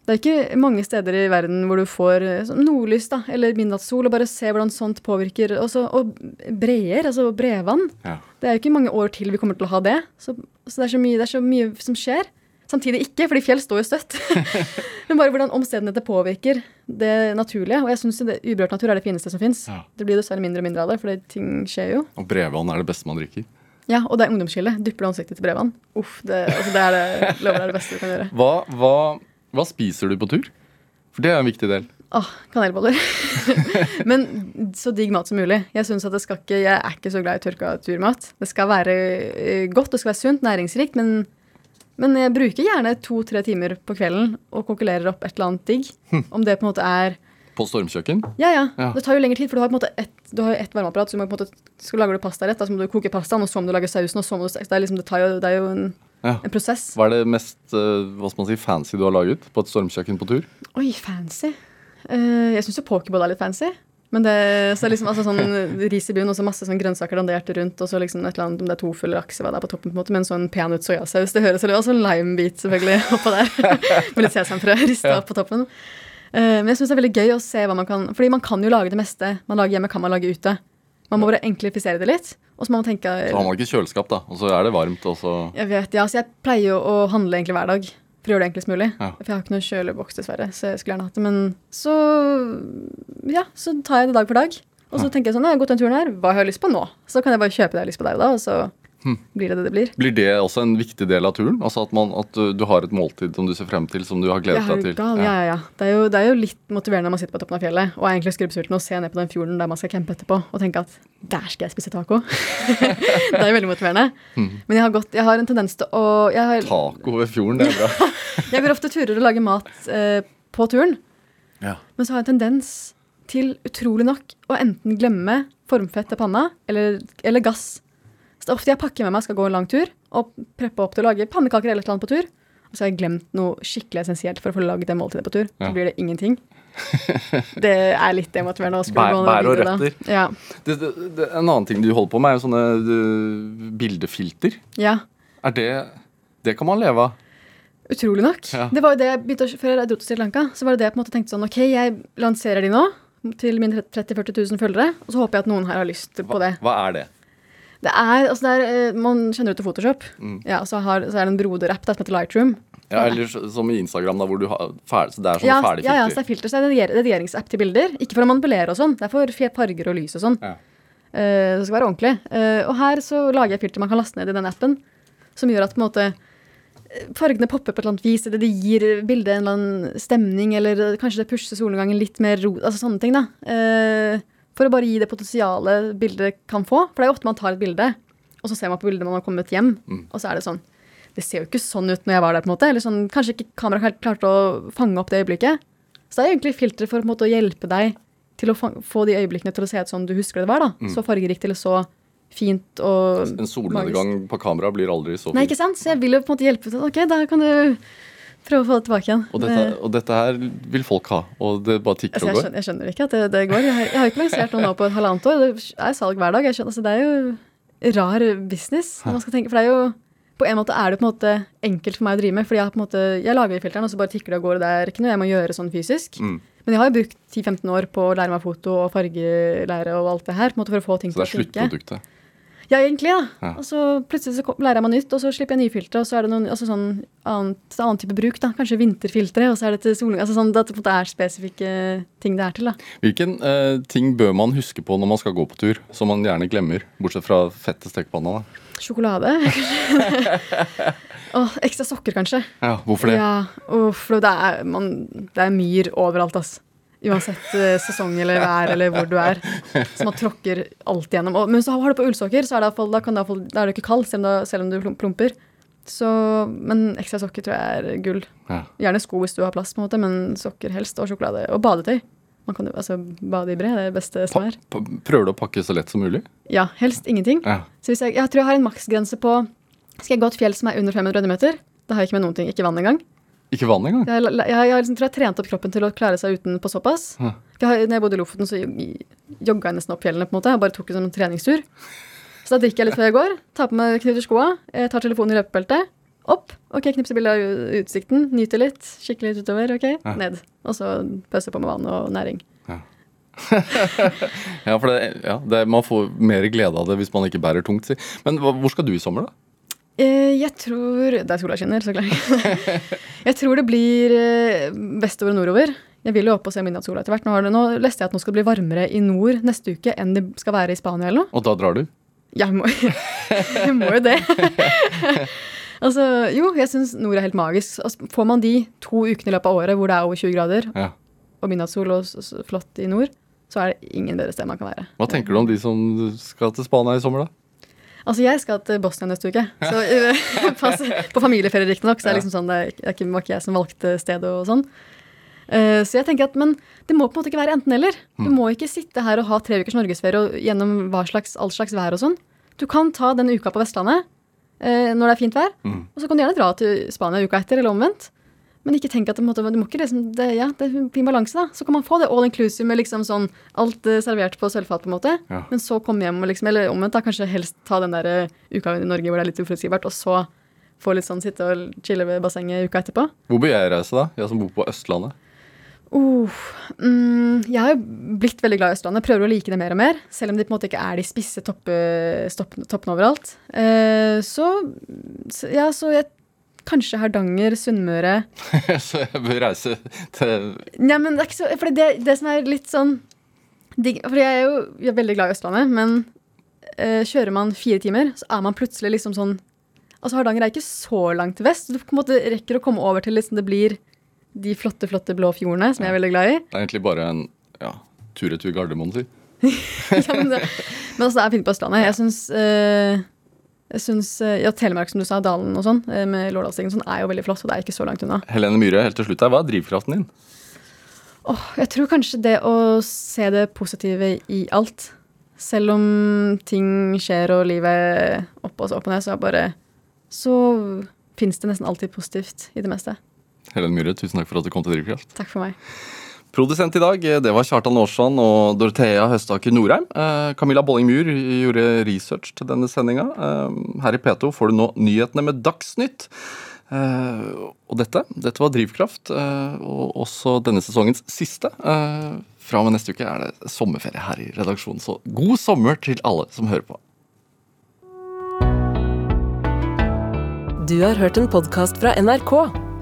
Det er ikke mange steder i verden hvor du får eh, sånn nordlys da, eller midnattssol, og bare se hvordan sånt påvirker også, Og breer, altså bredvann, Ja. Det er jo ikke mange år til vi kommer til å ha det. Så, så det, er så mye, det er så mye som skjer. Samtidig ikke, fordi fjell står jo støtt. [LAUGHS] Men bare hvordan omstendigheter påvirker det naturlige. Og jeg syns uberørt natur er det fineste som fins. Ja. Det blir dessverre mindre og mindre av det, for ting skjer jo. Og brevvann er det beste man drikker. Ja, og det er ungdomsskille. Dypper du ansiktet til brevvann. Uff, det, altså det er det, lover er det beste du kan gjøre. Hva, hva, hva spiser du på tur? For det er en viktig del. Åh, kanelboller. [LAUGHS] Men så digg mat som mulig. Jeg synes at det skal ikke, jeg er ikke så glad i tørka turmat. Det skal være eh, godt, det skal være sunt, næringsrikt, men, men jeg bruker gjerne to-tre timer på kvelden og kokulerer opp et eller annet digg. Om det på en måte er På stormkjøkken? Ja, ja. Ja. Det tar jo lengre tid, for du har på en måte ett, du har jo ett varmeapparat. Så du må på en måte, skal lager du pastarett, så må du koke pastaen, og så må du lage sausen, og så må du det er, liksom, det jo, det er jo en, Ja. en prosess. Hva er det mest eh, hva skal man si, fancy du har laget på et stormkjøkken på tur? Oi, fancy. Eh, jeg syns jo pokerball er litt fancy. Men det, så liksom altså sånn ris i bunnen og så masse sånn grønnsaker dandert rundt, og så liksom et eller annet, om det er tofu eller laks, hva det er på toppen, på en måte, med en sånn peanøtt soyasaus. Det høres Og så en limebit, selvfølgelig, [LAUGHS] oppå der. [LAUGHS] med litt sesamfrø rista opp på toppen. Uh, men jeg syns det er veldig gøy å se hva man kan Fordi man kan jo lage det meste man lager hjemme, kan man lage ute. Man må bare enklifisere det litt. Og så må man tenke Så har man ikke kjøleskap, da, og så er det varmt, og så Jeg vet, ja, så jeg pleier jo å handle egentlig hver dag. For å gjøre det enklest mulig. Ja. For jeg har ikke noen kjøleboks, dessverre. Så jeg skulle gjerne hatt det. Men så Ja, så tar jeg det dag for dag. Og så tenker jeg sånn, jeg har gått den turen her, hva har jeg lyst på nå? Så kan jeg bare kjøpe det jeg har lyst på der og da, og så. Blir det det det blir. Blir det også en viktig del av turen? Altså At, man, at du, du har et måltid som du ser frem til, som du har gledet deg til? ja, ja, ja. Det er, jo, det er jo litt motiverende når man sitter på toppen av fjellet og er egentlig skrubbsulten og ser ned på den fjorden der man skal campe etterpå, og tenke at der skal jeg spise taco. [LAUGHS] det er jo veldig motiverende. Hm. Men jeg har, gått, jeg har en tendens til å jeg, har, Taco ved fjorden, det er bra. [LAUGHS] jeg går ofte turer og lager mat eh, på turen. Ja. Men så har jeg en tendens til utrolig nok å enten glemme formfett til panna eller, eller gass. Ofte jeg pakker med meg skal gå en lang tur og preppe opp til å lage pannekaker eller annet på tur. Og så har jeg glemt noe skikkelig essensielt for å få laget det måltidet på tur. Ja. Så blir det ingenting. [LAUGHS] Det er litt demotiverende. Bær- bær og røtter. Ja. Det, det, det, en annen ting du holder på med, er jo sånne du, bildefilter. ja. Er det Det kan man leve av. Utrolig nok. Ja. Det var jo det jeg begynte å, Før jeg dro til Sri Lanka, så var det det jeg på en måte tenkte sånn Ok, jeg lanserer de nå til mine 30 000-40 000 følgere, og så håper jeg at noen her har lyst på det. Hva er det? Det er, altså det er, eh, Man kjenner ut til Photoshop. Mm. Ja, så, har, så er det en broder-app der som heter Lightroom. Ja, eller som i Instagram, da, hvor du har ferdig, så det er sånne Ja, ferdige ja, ja, så det filter. er filter, så det er rediger- redigeringsapp til bilder. Ikke for å manipulere og sånn, det er for farger og lys og sånn. Ja. Uh, det skal være ordentlig. Uh, og her så lager jeg filter man kan laste ned i den appen, som gjør at på en måte fargene popper på et eller annet vis, eller det gir bildet en eller annen stemning, eller kanskje det pusher solnedgangen litt mer ro, altså sånne ting, da. Eh, for å bare gi det potensialet bildet kan få. For det er jo ofte man tar et bilde, og så ser man på bildet man har kommet hjem, Mm. og så er det sånn Det ser jo ikke sånn ut når jeg var der, på en måte. Eller sånn, kanskje ikke kameraet klarte å fange opp det øyeblikket. Så det er egentlig filteret for måte, å hjelpe deg til å få de øyeblikkene til å se ut som du husker det var. da. Mm. Så fargerikt eller så fint og En solnedgang på kamera blir aldri så fint. Nei, ikke sant? Så jeg vil jo på en måte hjelpe til. Ok, da kan du prøve å få det tilbake igjen. Og dette, Eh, og dette her vil folk ha, og det bare tikker altså, og går. skjønner, jeg skjønner ikke at det, det går. Jeg har, jeg har ikke lansert noe nå på et halvannet år. Det er salg hver dag. Jeg skjønner, altså, det er jo rar business. når Man skal tenke, for det er jo på en måte er det på en måte enkelt for meg å drive med. fordi jeg, på en måte, jeg lager filteren, og så bare tikker det og går. og Det er ikke noe jeg må gjøre sånn fysisk. Mm. Men jeg har jo brukt 10-15 år på å lære meg foto og fargelære og alt det her. på en måte For å få ting til å Så det er funke. sluttproduktet. Ja, egentlig, da. Ja. Og så plutselig så kom, lærer jeg meg nytt, og så slipper jeg nye filtre, og så er det noen altså sånn annet, annen type bruk, da. Kanskje vinterfiltre, og så er det til soling. Altså sånn at det er spesifikke ting det er til, da. Hvilken eh, ting bør man huske på når man skal gå på tur, som man gjerne glemmer? Bortsett fra fett til stekepanna. da. Sjokolade. [LAUGHS] Åh, ekstra sokker, kanskje. Ja, hvorfor det? Ja, uff, for det er, man, det er myr overalt, ass. Uansett eh, sesong eller vær eller hvor du er. Så man tråkker alt gjennom. Og, men så har du på ullsokker, så er det fall- da, kan det fall- da er du ikke kald selv om, du, selv om du plumper. Så, men ekstra sokker tror jeg er gull. Ja. Gjerne sko hvis du har plass, på en måte, men sokker helst. Og sjokolade. Og badetøy. Man kan jo, altså, Bade i bre det er det beste som er. prøver du å pakke så lett som mulig? Ja, helst ingenting. Ja. Så jeg, jeg tror jeg har en maksgrense på Skal jeg gå et fjell som er under 500 meter? Da har jeg ikke med noen ting. Ikke vann engang. Ikke vann engang? Jeg, har- jeg, jeg, liksom, tror jeg trente trent opp kroppen til å klare seg uten på såpass. Ja. Jeg når jeg bodde i Lofoten, så jog- jogga jeg nesten opp fjellene. på en måte. Jeg bare tok en sånn treningstur. Så da drikker jeg litt før jeg går, tar på meg knyter skoa, jeg tar telefonen i løpebeltet, Opp. Ok, knipse bilde av utsikten. nyter litt. Kikker litt utover. Ok, Ja. ned. Og så pøser på med vann og næring. [LAUGHS] Ja, for det, ja, det, Man får mer glede av det hvis man ikke bærer tungt. Si. Men hvor skal du i sommer, da? Eh, jeg tror Det er sola skinner, så klart. [LAUGHS] jeg tror det blir eh, vestover og nordover. Jeg vil jo opp og se midnattssola etter hvert. Nå, har det, nå leste jeg at nå skal det bli varmere i nord neste uke enn det skal være i Spania eller noe. Og da drar du? Jeg må, jeg må jo det. [LAUGHS] altså, jo, jeg syns nord er helt magisk. Altså, får man de to ukene i løpet av året hvor det er over 20 grader Ja. og midnattssol og flott i nord, så er det ingen bedre sted man kan være. Hva tenker du om de som skal til Spania i sommer, da? Altså, jeg skal til Bosnia neste uke. Så, eh, [LAUGHS] pass, på familieferie, riktignok, så er det Ja. liksom sånn, det er, er ikke, var ikke jeg som valgte stedet og sånn. Uh, så jeg tenker at, Men det må på en måte ikke være enten-eller. Mm. Du må ikke sitte her og ha tre ukers norgesferie og gjennom hva slags, all slags vær og sånn. Du kan ta den uka på Vestlandet uh, når det er fint vær, Mm. og så kan du gjerne dra til Spania uka etter, eller omvendt. Men ikke tenk at det, måtte, du må ikke liksom, det, ja, det er en fin balanse, da. Så kan man få det all inclusive med liksom sånn alt eh, servert på sølvfat, på en måte. Ja. Men så komme hjem og liksom, eller omvendt, da, kanskje helst ta den der eh, uka i Norge hvor det er litt uforutsigbart, og så få litt sånn sitte og chille ved bassenget uka etterpå. Hvor bør jeg reise, da? Jeg som bor på Østlandet. Uh, mm, jeg har jo blitt veldig glad i Østlandet. Prøver å like det mer og mer. Selv om de på en måte ikke er de spisse toppe, stopp, toppene overalt. Eh, så, så ja, så jeg Kanskje Hardanger, Sunnmøre [LAUGHS] Så jeg bør reise til Nei, men det er ikke så For det, det som er litt sånn For jeg er jo jeg er veldig glad i Østlandet, men eh, kjører man fire timer, så er man plutselig liksom sånn Altså, Hardanger er ikke så langt vest. Du på en måte rekker å komme over til liksom det blir de flotte, flotte blå fjordene, som jeg er veldig glad i. Det er egentlig bare en ja, tur-retur Gardermoen, si. [LAUGHS] ja, men, det, men altså, det er fint på Østlandet. Jeg syns eh, jeg syns, eh, ja, Telemark, som du sa, Dalen og sånn, eh, med Lårdalsstigen sånn, er jo veldig flott, og det er ikke så langt unna. Helene Myhre, helt til slutt her, hva er drivkraften din? Oh, jeg tror kanskje det å se det positive i alt. Selv om ting skjer og livet opp og opp og ned, så er bare Så fins det nesten alltid positivt i det meste. Helene Myhre, tusen takk for at du kom til Drivkraft. Takk for meg. Produsent i dag, det var Kjartan Aarsand og Dorothea Høstaker Norheim. Eh, Camilla Bolling-Myhr gjorde research til denne sendinga. Eh, her i P2 får du nå nyhetene med Dagsnytt. Eh, og dette, dette var Drivkraft, eh, og også denne sesongens siste. Eh, fra og med neste uke er det sommerferie her i redaksjonen, så god sommer til alle som hører på. Du har hørt en podkast fra NRK.